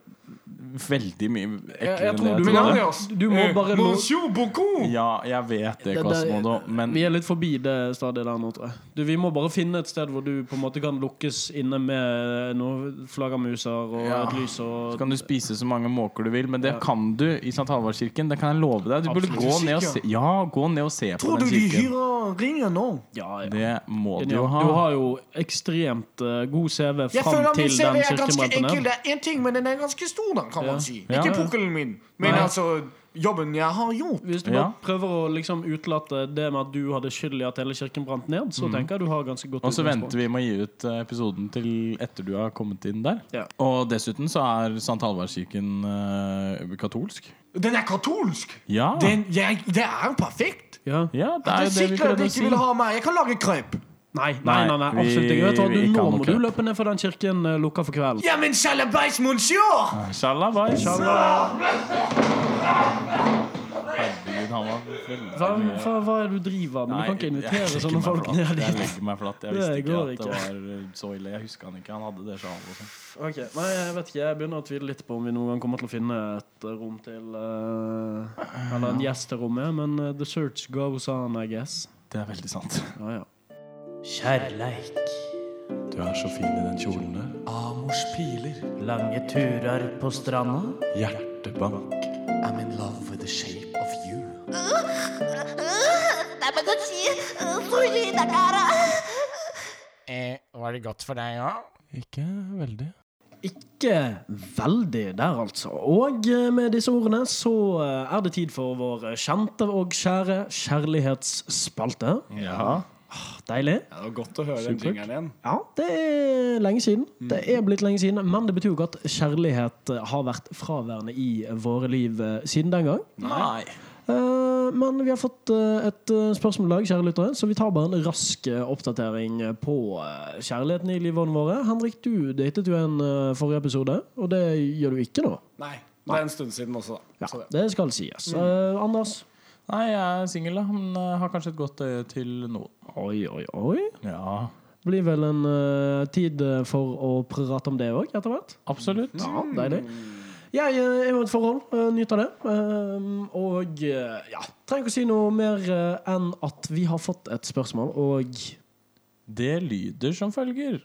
veldig mye eklere enn tror det du jeg må- trodde. Andreas, du må bare Monsieur beaucoup. Ja, jeg vet det, det- men Vi er litt forbi det stadiet der nå, tror jeg. Du, vi må bare finne et sted hvor du på en måte kan lukkes inne med noen flaggermuser og Ja. et lys så kan du spise så mange måker du vil, men det Ja. kan du i St. Halvardskirken. Det kan jeg love deg. Du burde Absolutt. gå ned og se, ja, gå ned og se på den kirken. Tror du de hyrer ringer nå? Ja, ja. Det må du jo ha. Du har jo ekstremt eh, god CV Jeg føler min CV er ganske enkel. Det er én ting, men den er ganske stor, da, kan Ja. man si. Ja. Ikke pukkelen min, men Nei. altså jobben jeg har gjort. Hvis du Ja. bare prøver å liksom utelate det med at du hadde skyld i at hele kirken brant ned, så tenker jeg du har ganske godt Og så venter vi med å gi ut eh, episoden til etter du har kommet inn der. Ja. Og dessuten så er St. Halvardskirken uh, katolsk. Den er katolsk! Ja. Den, jeg, det er jo perfekt! Ja. ja, det Det er er jo det at de ikke si. vil ha meg. Jeg kan lage krøp. Nei, nei, nei, nei, absolutt ikke. Vet du hva, nå må du løpe ned for den kirken uh, lukka for kvelden. Ja, men sjalabais, monsieur! Sjalabais. Herregud, han var Hva, hva, hva er det du driver med? Du kan ikke invitere sånne folk ned ned Jeg legger meg flatt. Jeg Det visste ikke går at det var eh, så ille. Jeg huska han ikke. Han hadde det sjalet og sånn. Ok, Nei, jeg vet ikke. Jeg begynner å tvile litt på om vi noen gang kommer til å finne et rom til eh, Eller en gjest til rommet, men eh, the search goes on, I guess. Det er veldig sant. Ja, ja. Kjærleik, Du er så fin i den kjolen der. Amors piler. lange turer på stranda. Hjertebank. I'm in love with the shape of you. Eh, var det godt for deg òg? Ikke veldig. Ikke veldig der, altså. Og eh, med disse ordene så eh, er det tid for vår kjente og kjære kjærlighetsspalte. Ja. Deilig. Ja, det var godt å høre den jingeren igjen. Ja, det er lenge siden. Det er blitt lenge siden, men det betyr jo ikke at kjærlighet eh, har vært fraværende i våre liv eh, siden den gang. Nei. Uh, men vi har fått eh, et eh, spørsmål i dag, kjære lyttere, så vi tar bare en rask eh, oppdatering eh, på eh, kjærligheten i livene våre. Henrik, du datet jo en eh, forrige episode, og det gjør du ikke nå. Nei. Det er en stund siden også, da. Ja, det skal sies. Uh, Anders? Nei, jeg er singel. Men eh, har kanskje et godt øye til noen. Oi, oi, oi. Ja, Blir vel en uh, tid eh, for å prate om det òg, etter hvert. absolutt. Ja, deilig. Jeg er jo et forhold, eh, nyter det. Um, og eh, ja, trenger ikke å si noe mer enn at vi har fått et spørsmål, og Det lyder som følger.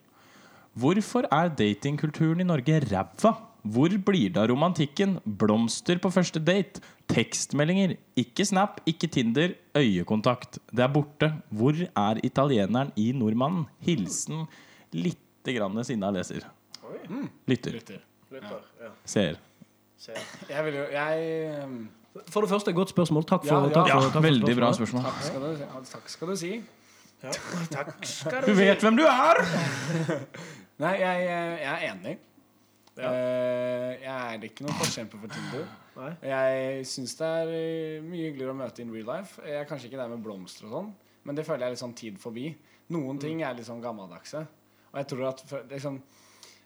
Hvorfor er datingkulturen i Norge ræva? Hvor blir det av romantikken? Blomster på første date? Tekstmeldinger? Ikke Snap, ikke Tinder, øyekontakt. Det er borte. Hvor er italieneren i nordmannen? Hilsen lite grann sinna leser. Lytter. Lytter. Ser. Jeg vil jo Jeg um, For det første, godt spørsmål. Takk for, Ja, ja. takk for, takk for Veldig bra spørsmål. Takk skal du, ja, takk skal du si. Du vet hvem du er! Nei, jeg, jeg er enig. Eh, jeg er ikke noen forkjemper for Tinder. Nei. Jeg syns det er eh, mye hyggeligere å møte in real life. Jeg er kanskje ikke der med blomster og sånn, men det føler jeg er litt sånn tid forbi. Noen ting er litt sånn gammeldagse. Og jeg tror at liksom,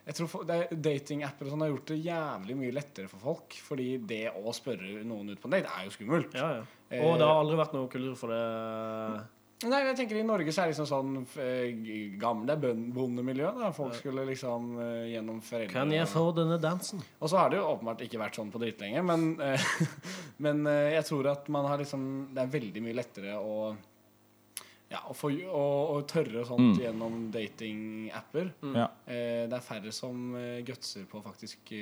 jeg tror er- Datingapper og sånn har gjort det jævlig mye lettere for folk. Fordi det å spørre noen ut på en date er jo skummelt. Ja, ja. Og det har aldri vært noe kultur for det. Nei, jeg tenker I Norge så er det liksom sånn eh, gamle bondemiljø. Da. Folk skulle liksom eh, gjennom foreldre Kan jeg få denne dansen? Og så har det jo åpenbart ikke vært sånn på dritlenge, men, eh, men jeg tror at man har liksom Det er veldig mye lettere å ja, å, få, å, å tørre og sånt Mm. gjennom datingapper. Ja. Eh, det er færre som gutser på å faktisk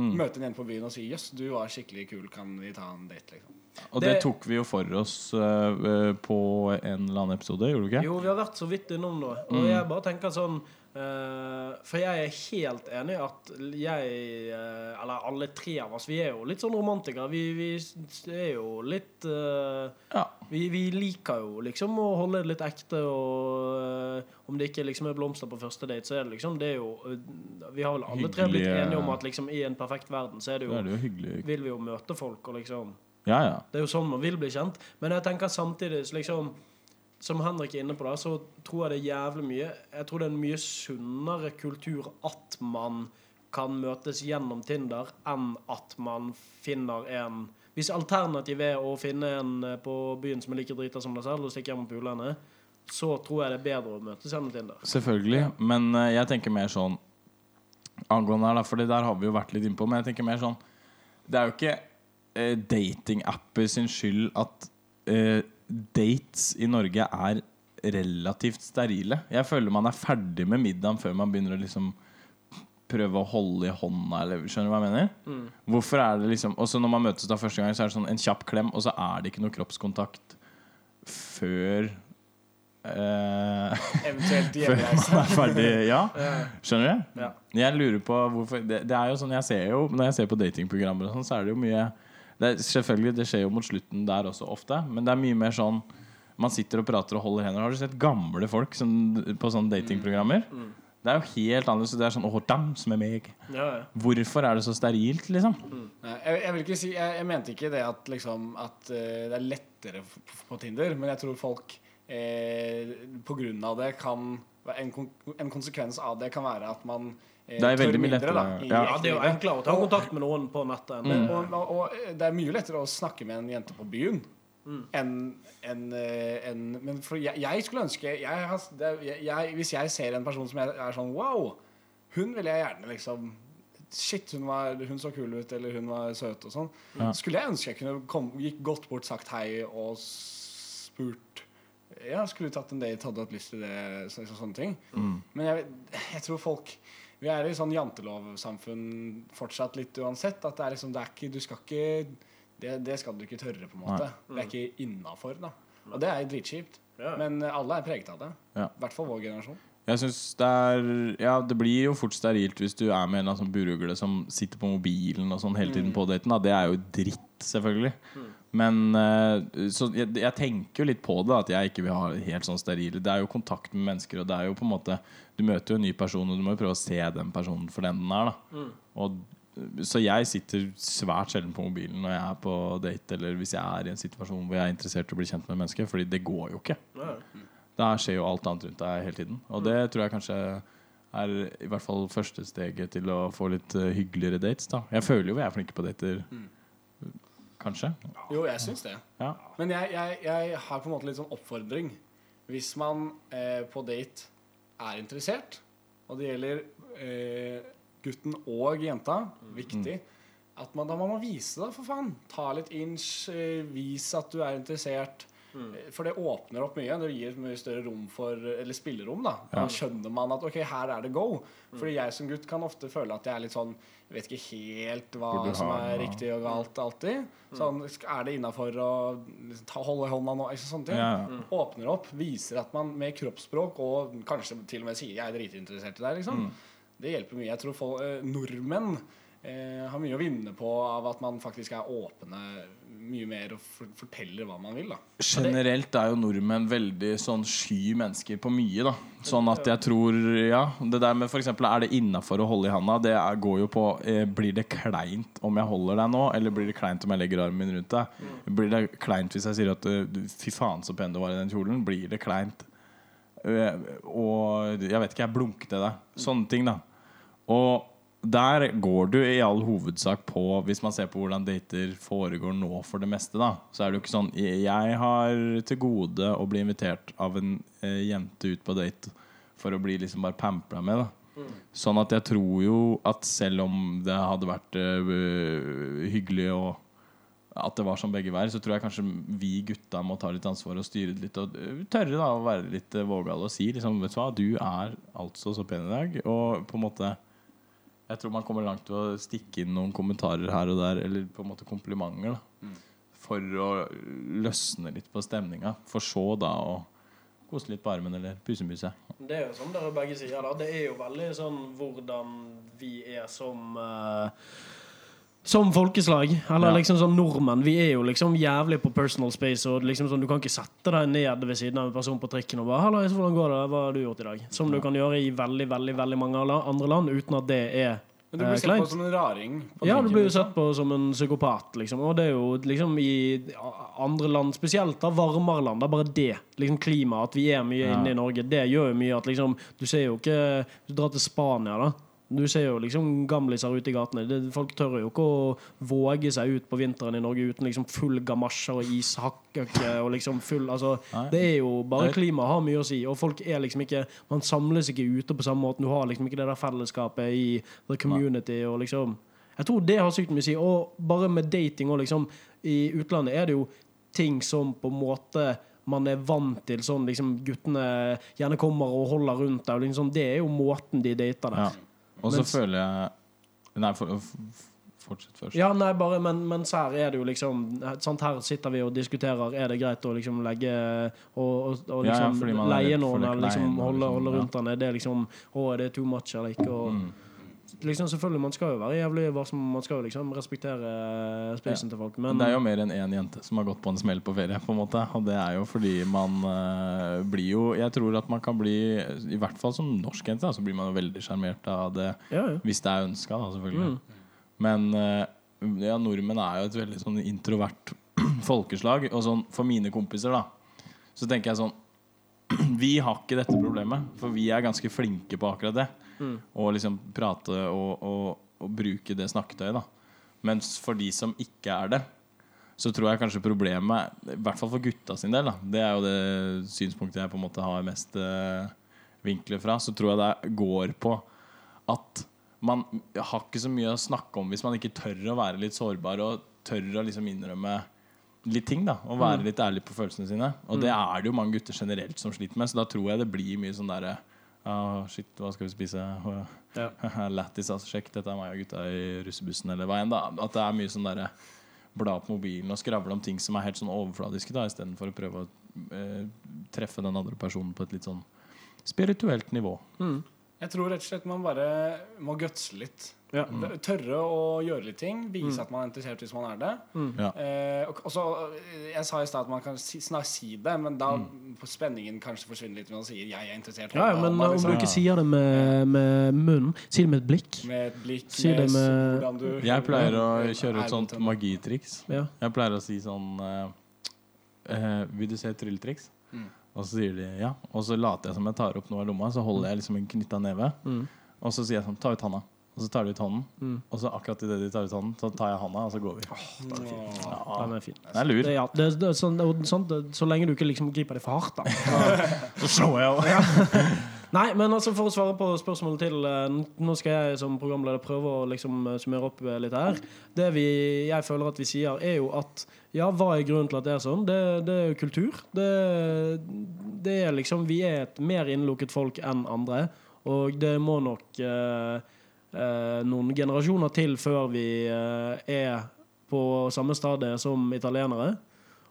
Mm. møte en igjen på byen og si 'jøss, du var skikkelig kul, kan vi ta en date', liksom. Og det Det- tok vi jo for oss øh, på en eller annen episode, gjorde du ikke? Jo, vi har vært så vidt innom det. Og Mm. jeg bare tenker sånn Eh, for jeg er helt enig at jeg, uh, eller alle tre av oss, vi er jo litt sånn romantikere. Vi, vi er jo litt Ja. vi, vi liker jo liksom å holde det litt ekte, og om det ikke liksom er blomster på første date, så er det liksom Det er jo Vi har vel alle tre blitt enige om at liksom i en perfekt verden så er det jo, jo er det jo. Vil vi jo møte folk og liksom Ja, ja. Det er jo sånn man vil bli kjent. Men jeg tenker samtidig liksom Som Henrik er inne på, da, så tror jeg det er jævlig mye Jeg tror det er en mye sunnere kultur at man kan møtes gjennom Tinder, enn at man finner en Hvis alternativet er å finne en eh, på byen som er like drita som deg selv, og stikke hjem og pule henne, så tror jeg det er bedre å møtes gjennom Tinder. Selvfølgelig. Men eh, jeg tenker mer sånn angående her, da, for det der har vi jo vært litt innpå. Men jeg tenker mer sånn Det er jo ikke eh, datingapper sin skyld at eh, dates i Norge er relativt sterile. Jeg føler man er ferdig med middagen før man begynner å liksom prøve å holde i hånda, eller skjønner du hva jeg mener? Hvorfor er det liksom Også når man møtes da første gang, så er det sånn en kjapp klem, og så er det ikke noe kroppskontakt før eh, Eventuelt før man er ferdig. Ja, skjønner du? Ja. Jeg lurer på hvorfor det, det er jo sånn jeg ser jo Når jeg ser på datingprogrammer, og sånn, så er det jo mye det er, Selvfølgelig, det skjer jo mot slutten der også ofte, men det er mye mer sånn man sitter og prater og holder hender. Har du sett gamle folk som, på sånne datingprogrammer? Det er jo helt annerledes. Det er sånn Åh, dem som er meg'. Ja, ja. Hvorfor er det så sterilt, liksom? Nei, jeg, jeg vil ikke si Jeg, jeg mente ikke det at, liksom, at uh, det er lettere på Tinder, men jeg tror folk eh, på grunn av det kan en, kon en konsekvens av det kan være at man eh, Det er tør veldig mye mindre, da, lettere, i ja. ja, det er jo enklere å ta kontakt med noen på nettet Mm. Og, og, og det er mye lettere å snakke med en jente på byen Mm. enn, en, en, Men for jeg, jeg skulle ønske jeg, det, jeg, jeg, Hvis jeg ser en person som jeg er sånn Wow! Hun vil jeg gjerne liksom Shit, hun, var, hun så kul ut, eller hun var søt og sånn. Ja. Skulle jeg ønske jeg kunne kom, gikk godt bort, sagt hei og spurt Ja, skulle tatt en date, hadde hatt lyst til det, så, så, sånne ting. Men jeg, jeg tror folk Vi er i sånn jantelovsamfunn fortsatt litt uansett. At det er liksom Det er ikke Du skal ikke Det, det skal du ikke tørre, på en måte. Det er ikke innafor. Og det er dritkjipt. Ja. Men eh, alle er preget av det. Ja. I hvert fall vår generasjon. Jeg synes det er Ja, det blir jo fort sterilt hvis du er med en sånn burugle som sitter på mobilen og sånn hele tiden på daten. Da. Det er jo dritt, selvfølgelig. Men eh, Så jeg, jeg tenker jo litt på det, at jeg ikke vil ha helt sånn sterile. Det er jo kontakt med mennesker, og det er jo på en måte Du møter jo en ny person, og du må jo prøve å se den personen for den den er, da. Og, så jeg sitter svært sjelden på mobilen når jeg er på date, eller hvis jeg er i en situasjon hvor jeg er interessert i å bli kjent med mennesker, fordi det går jo ikke. Da skjer jo alt annet rundt deg hele tiden. Og det tror jeg kanskje er i hvert fall første steget til å få litt eh, hyggeligere dates. da Jeg føler jo vi er flinke på dater. Kanskje. Jo, jeg syns det. Ja. Men jeg, jeg, jeg har på en måte litt sånn oppfordring. Hvis man eh, på date er interessert, og det gjelder eh, gutten og jenta, viktig at man, Da må man vise det, for faen. Ta litt inch, eh, vis at du er interessert. Eh, For det åpner opp mye. Det gir mye større rom for Eller spillerom, da. Da skjønner man at ok, her er det go. Fordi jeg som gutt kan ofte føle at jeg er litt sånn Jeg vet ikke helt hva har, som er ja. riktig og galt alltid. Sånn, er det innafor å liksom, ta, holde hånda nå? Ikke sånne ting. Ja, Mm. Åpner opp, viser at man med kroppsspråk og kanskje til og med sier 'jeg er dritinteressert i deg', liksom. Det hjelper mye. Jeg tror folk, eh, nordmenn eh, har mye å vinne på av at man faktisk er åpne mye mer og for, forteller hva man vil. da Generelt er jo nordmenn veldig sånn sky mennesker på mye, da. Sånn at jeg tror Ja, det der med for eksempel er det innafor å holde i handa, det er, går jo på eh, Blir det kleint om jeg holder deg nå, eller blir det kleint om jeg legger armen min rundt deg? Blir det kleint hvis jeg sier at eh, fy faen så pen du var i den kjolen? Blir det kleint? Eh, og jeg vet ikke, jeg blunker til deg. Sånne ting, da. Og der går du i all hovedsak på Hvis man ser på hvordan dater foregår nå for det meste, da så er det jo ikke sånn Jeg har til gode å bli invitert av en eh, jente ut på date for å bli liksom bare pampla med. da Sånn at jeg tror jo at selv om det hadde vært eh, hyggelig og at det var som begge veier, så tror jeg kanskje vi gutta må ta litt ansvar og styre litt. Og eh, tørre da å være litt eh, vågale og si liksom, vet du hva, du er altså så pen i dag. Og på en måte Jeg tror man kommer langt til å stikke inn noen kommentarer her og der, eller på en måte komplimenter, da. For å løsne litt på stemninga. For så da å kose litt på armen eller pusemuse. Det er jo som dere begge sier, da. Det er jo veldig sånn hvordan vi er som eh, som folkeslag, eller Ja. liksom som nordmenn. Vi er jo liksom jævlig på personal space. Og liksom sånn, Du kan ikke sette deg ned ved siden av en person på trikken og bare 'Hallais, hvordan går det? Hva har du gjort i dag?' Som du kan gjøre i veldig veldig, veldig mange andre land uten at det er Men du eh, blir sett på som en raring. på Ja, du blir jo liksom. sett på som en psykopat, liksom. Og det er jo liksom i andre land, spesielt da varmere land, det er bare det. Liksom klima, at vi er mye Ja. inne i Norge, det gjør jo mye at liksom Du ser jo ikke Du drar til Spania, da. Du ser jo liksom gamliser ute i gatene. Det, folk tør jo ikke å våge seg ut på vinteren i Norge uten liksom full gamasjer og ishakke og liksom full Altså, Nei. det er jo bare klimaet klima har mye å si, og folk er liksom ikke Man samles ikke ute på samme måte. Du har liksom ikke det der fellesskapet i the community og liksom Jeg tror det har sykt mye å si. Og bare med dating og liksom I utlandet er det jo ting som på en måte man er vant til sånn liksom guttene gjerne kommer og holder rundt deg. Liksom, det er jo måten de dater der. Ja. Og så føler jeg Nei, for, fortsett først. Ja, nei, bare, men, mens her er det jo liksom sant, Her sitter vi og diskuterer Er det greit å liksom legge Og, og, og Ja, ja, liksom leie noen eller liksom holde, liksom, holde ja. rundt den? Er det liksom Å, er det too much eller ikke? Og, Mm. Liksom Selvfølgelig, man skal jo være jævlig varsom. Man skal jo liksom respektere spacen til folk. Men det er jo mer enn én jente som har gått på en smell på ferie. på en måte Og det er jo fordi man uh, blir jo Jeg tror at man kan bli I hvert fall som norsk jente, så blir man jo veldig sjarmert av det. ja, ja. Hvis det er ønska, da, selvfølgelig. Mm. Men uh, ja, nordmenn er jo et veldig sånn introvert folkeslag. Og sånn for mine kompiser, da, så tenker jeg sånn Vi har ikke dette problemet, for vi er ganske flinke på akkurat det. Mm. Og liksom prate og, og, og bruke det snakketøyet, da. Mens for de som ikke er det, så tror jeg kanskje problemet, i hvert fall for gutta sin del, da, det er jo det synspunktet jeg på en måte har mest eh, vinkler fra, så tror jeg det går på at man har ikke så mye å snakke om hvis man ikke tør å være litt sårbar og tør å liksom innrømme litt ting. da Å være litt ærlig på følelsene sine. Og det er det jo mange gutter generelt som sliter med, så da tror jeg det blir mye sånn derre Oh, Shit, hva skal vi spise? Lættis, altså. Sjekk, dette er meg og gutta i russebussen, eller hva enn. da At det er mye sånn derre bla på mobilen og skravle om ting som er helt sånn overfladiske, da istedenfor å prøve å eh, treffe den andre personen på et litt sånn spirituelt nivå. Jeg tror rett og slett man bare må gutse litt. Ja. Tørre å gjøre litt ting. Vise at man er interessert hvis man er det. Ja. Eh, og, og så, eh, jeg sa i stad at man kan si, snart si det, men da mm. spenningen kanskje forsvinner litt når man sier 'jeg er interessert'. ja, ja, men liksom. om du ikke sier det med, med munnen, si det med et blikk. Med et blikk, Si med, med- du Jeg pleier å kjøre et sånt magitriks. Ja. Jeg pleier å si sånn eh, eh, Vil du se et trylletriks? Og så sier de ja. Og så later jeg som jeg tar opp noe av lomma, så holder jeg liksom en knytta neve. Og så sier jeg sånn Ta ut handa. Og så tar de ut hånden. Og så akkurat idet de tar ut hånden, så tar jeg hånda, og så går vi. Den er fin. Den er lur. Det, ja, det, det, er sånn, det, er sånn, det, så lenge du ikke liksom griper det for hardt, da. Så slår jeg over. Nei, men altså for å svare på spørsmålet til eh, Nå skal jeg som programleder prøve å liksom eh, summere opp eh, litt her. Det vi, jeg føler at vi sier, er jo at ja, hva er grunnen til at det er sånn? Det, det er jo kultur. Det, det er liksom Vi er et mer innelukket folk enn andre. Og det må nok eh, noen generasjoner til før vi eh, er på samme stadie som italienere.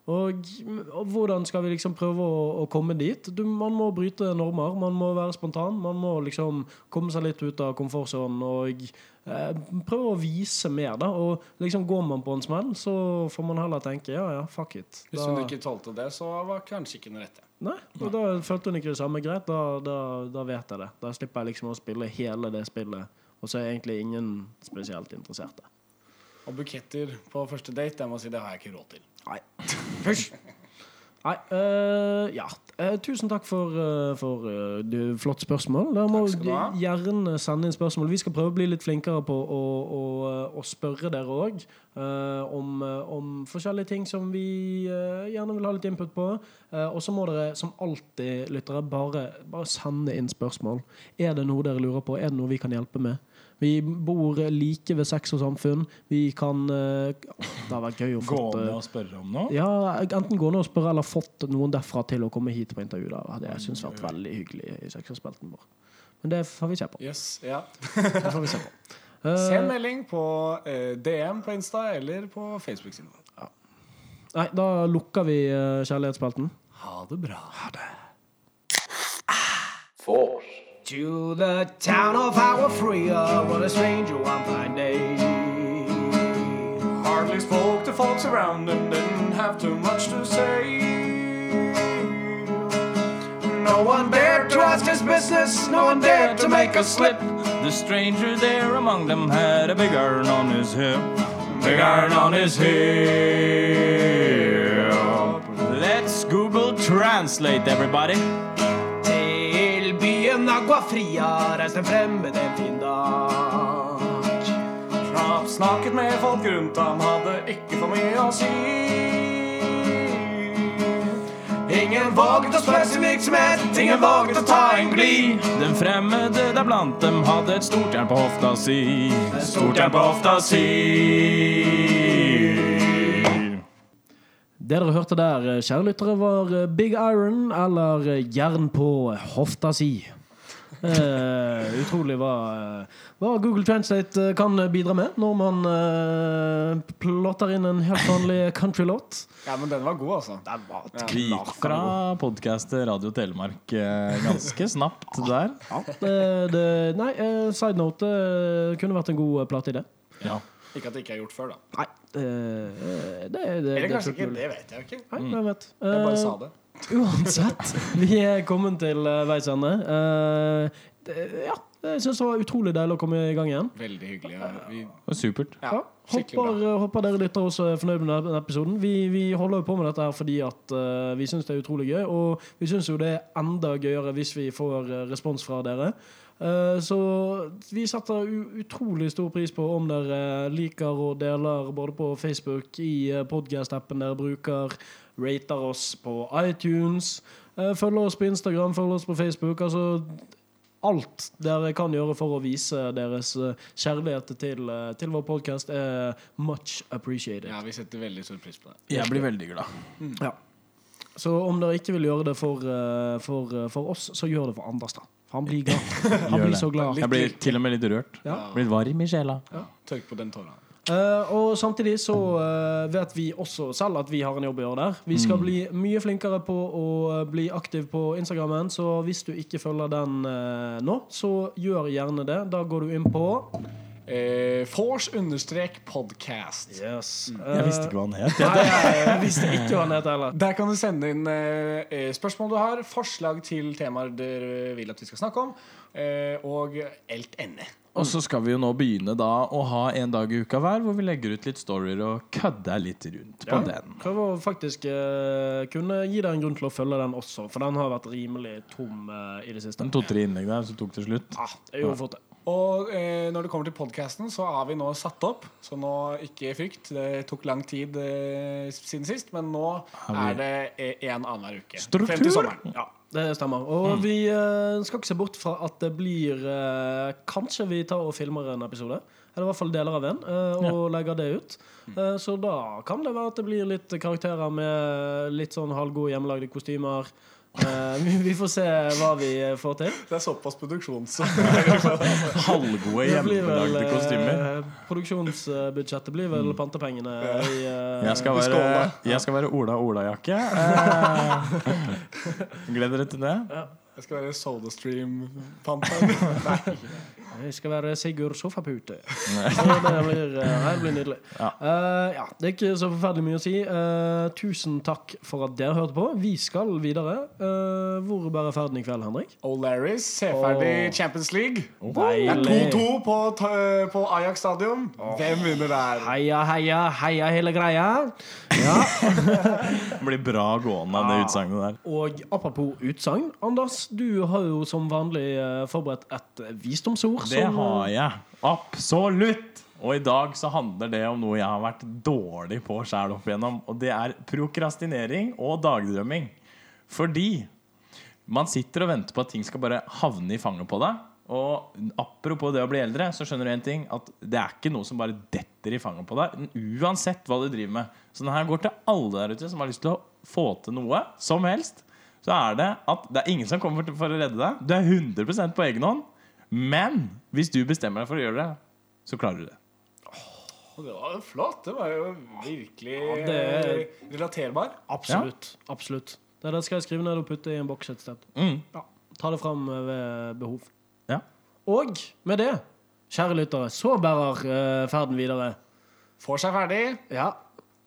Og, og hvordan skal vi liksom prøve å, å komme dit? Du, man må bryte normer, man må være spontan. Man må liksom komme seg litt ut av komfortsonen og eh, prøve å vise mer. da Og liksom går man på en smell, så får man heller tenke ja, ja, fuck it. Hvis hun ikke tålte det, så var kanskje ikke den rette. Nei, og da følte hun ikke det samme. Greit, da, da, da vet jeg det. Da slipper jeg liksom å spille hele det spillet, og så er egentlig ingen spesielt interesserte. Og buketter på første date, jeg må si det har jeg ikke råd til. Nei. Hysj! Nei, øh, ja. Eh, tusen takk for, uh, for uh, du, flott spørsmål. Da må du gjerne sende inn spørsmål. Vi skal prøve å bli litt flinkere på å, å, å spørre dere òg om, øh, om forskjellige ting som vi gjerne vil ha litt input på. Eh, og så må dere som alltid, lyttere, bare, bare sende inn spørsmål. Er det noe dere lurer på? Er det noe vi kan hjelpe med? Vi bor like ved Sex og Samfunn. Vi kan uh, Det hadde vært gøy å få Gå ned og spørre om noe. ja, enten gå ned og spørre eller fått noen derfra til å komme hit på intervju. Da. Det hadde jeg syntes vært veldig hyggelig i sexspelten vår. Men det får vi se på. Yes, ja. Det får vi se på. Uh, Send melding på uh, DM på Insta eller på Facebook-siden. nei, da lukker vi uh, kjærlighetsspelten. Ha det bra. Ha det. To the town of freer, what a stranger one fine day. Hardly spoke to folks around and didn't have too much to say. No one dared to ask his business, no one dared to make a slip. The stranger there among them had a big iron on his hip. Big iron on his hip. Let's Google Translate, everybody. Agua Fria reiste en fremmed en fin dag. Knapt snakket med folk rundt ham, hadde ikke for mye å si. Ingen våget å spørre sin virksomhet, ingen våget å ta en glid. Den fremmede der blant dem hadde et stort jern på hofta si. Et Stort jern på hofta si. Det dere hørte der, kjære lyttere, var Big Iron, eller Jern på hofta si. Eh, utrolig hva, eh, hva Google Translate eh, kan bidra med når man eh, plotter inn en helt vanlig countrylåt. Ja, men den var god, altså. Den var Vi gikk fra podkast Radio Telemark eh, ganske snapt der. Ja, det, det, nei, eh, side note eh, kunne vært en god eh, plate i det. Ja. Ikke at det ikke er gjort før, da. Nei, det, eh, det, Eller er kanskje ikke, det vet jeg jo ikke. Nei, hvem vet. Jeg bare Eh, sa det. Uansett, vi er kommet til uh, veis ende. Uh, ja, jeg syns det var utrolig deilig å komme i gang igjen. Veldig hyggelig. Ja. Vi, Det var supert. ja, håper, eh, håper dere lytter også er fornøyd med denne episoden. Vi, vi holder jo på med dette her fordi at uh, vi syns det er utrolig gøy. Og vi syns jo det er enda gøyere hvis vi får eh, respons fra dere. Uh, så vi setter u utrolig stor pris på om dere liker og deler både på Facebook, i podkast-appen dere bruker, rater oss på iTunes, uh, følger oss på Instagram, følger oss på Facebook. Altså alt dere kan gjøre for å vise deres eh, kjærlighet til, eh, til vår podkast, er much appreciated. Ja, vi setter veldig stor pris på det. Jeg blir veldig glad. Ja. Så om dere ikke vil gjøre det for, eh, for, eh, for oss, så gjør det for Anders, da. For han blir glad. Han blir så glad. Jeg blir til og med litt rørt. Ja. Blir varm i sjela. Tørk på den tåra. Eh, og samtidig så uh, vet vi også selv at vi har en jobb å gjøre der. Vi skal bli mye flinkere på å eh, bli aktiv på Instagrammen, så hvis du ikke følger den uh, nå, så gjør gjerne det. Da går du inn på Eh, Force understrek podcast. Yes. Jeg visste ikke hva han het. Nei, jeg, jeg visste ikke hva han het heller. Der kan du sende inn eh, eh, spørsmål du har, forslag til temaer dere vil at vi skal snakke om, eh, og elt ende. Og så skal vi jo nå begynne da å ha en dag i uka hver hvor vi legger ut litt storyer og kødder litt rundt på den. Prøve å faktisk eh, kunne gi deg en grunn til å følge den også, for den har vært rimelig tom eh, i det siste. Den to-tre innlegg der, så tok det slutt. Ja, det gjorde fort det. Og eh, når det kommer til podkasten, så har vi nå satt opp. Så nå ikke frykt. Det tok lang tid eh, siden sist, men nå er det én annenhver uke. Struktur. Frem til sommeren. Ja, det stemmer. Og vi uh, skal ikke se bort fra at det blir uh, Kanskje vi tar og filmer en episode. Eller i hvert fall deler av en, uh, og legger det ut. Eh, så da kan det være at det blir litt karakterer med litt sånn halvgode hjemmelagde kostymer. Eh, vi, får se hva vi får til. Det er såpass produksjons... Halvgode Det blir vel, hjemmelagde kostymer. produksjonsbudsjettet blir vel pantepengene i Jeg skal være, jeg skal være Ola Ola-jakke. Eh, du dere til det. Jeg skal være SodaStream-panter. Jeg skal være Sigurd Sofapute. Så det blir, eh, det blir nydelig. Ja. Uh, ja, det er ikke så forferdelig mye å si. Uh, tusen takk for at dere hørte på. Vi skal videre. Uh, hvor bærer ferden i kveld, Henrik? O'Larris ser ferdig oh. Champions League. Det er 2-2 på, på Ajax stadion. Hvem vinner der? Heia, heia, heia hele greia. Ja. Det blir bra gående av det utsagnet der. Og apropos utsagn, Anders, du har jo som vanlig eh, forberedt et visdomsord. Det som, har jeg. Absolutt! Og i dag så handler det om noe jeg har vært dårlig på sjæl opp igjennom. Og det er prokrastinering og dagdrømming. Fordi man sitter og venter på at ting skal bare havne i fanget på deg. Og apropos det å bli eldre, så skjønner du en ting at det er ikke noe som bare detter i fanget på deg. Uansett hva du driver med. Så den her går til alle der ute som har lyst til å få til noe som helst. Så er det at det er ingen som kommer for å redde deg. Du er 100% på egen hånd. Men hvis du bestemmer deg for å gjøre det, så klarer du det. Det var flott. Det var jo virkelig det er- eh, relaterbar. Absolutt. absolutt. Det der skal jeg skrive ned og putte i en boks et sted. Mm. Ja, Ta det fram ved behov. Og med det, kjære lyttere, så bærer eh, ferden videre. Får seg ferdig. Ja.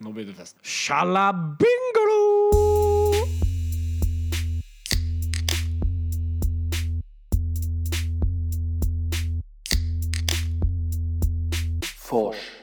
Nå begynner festen. Sjalabingolo! Vors.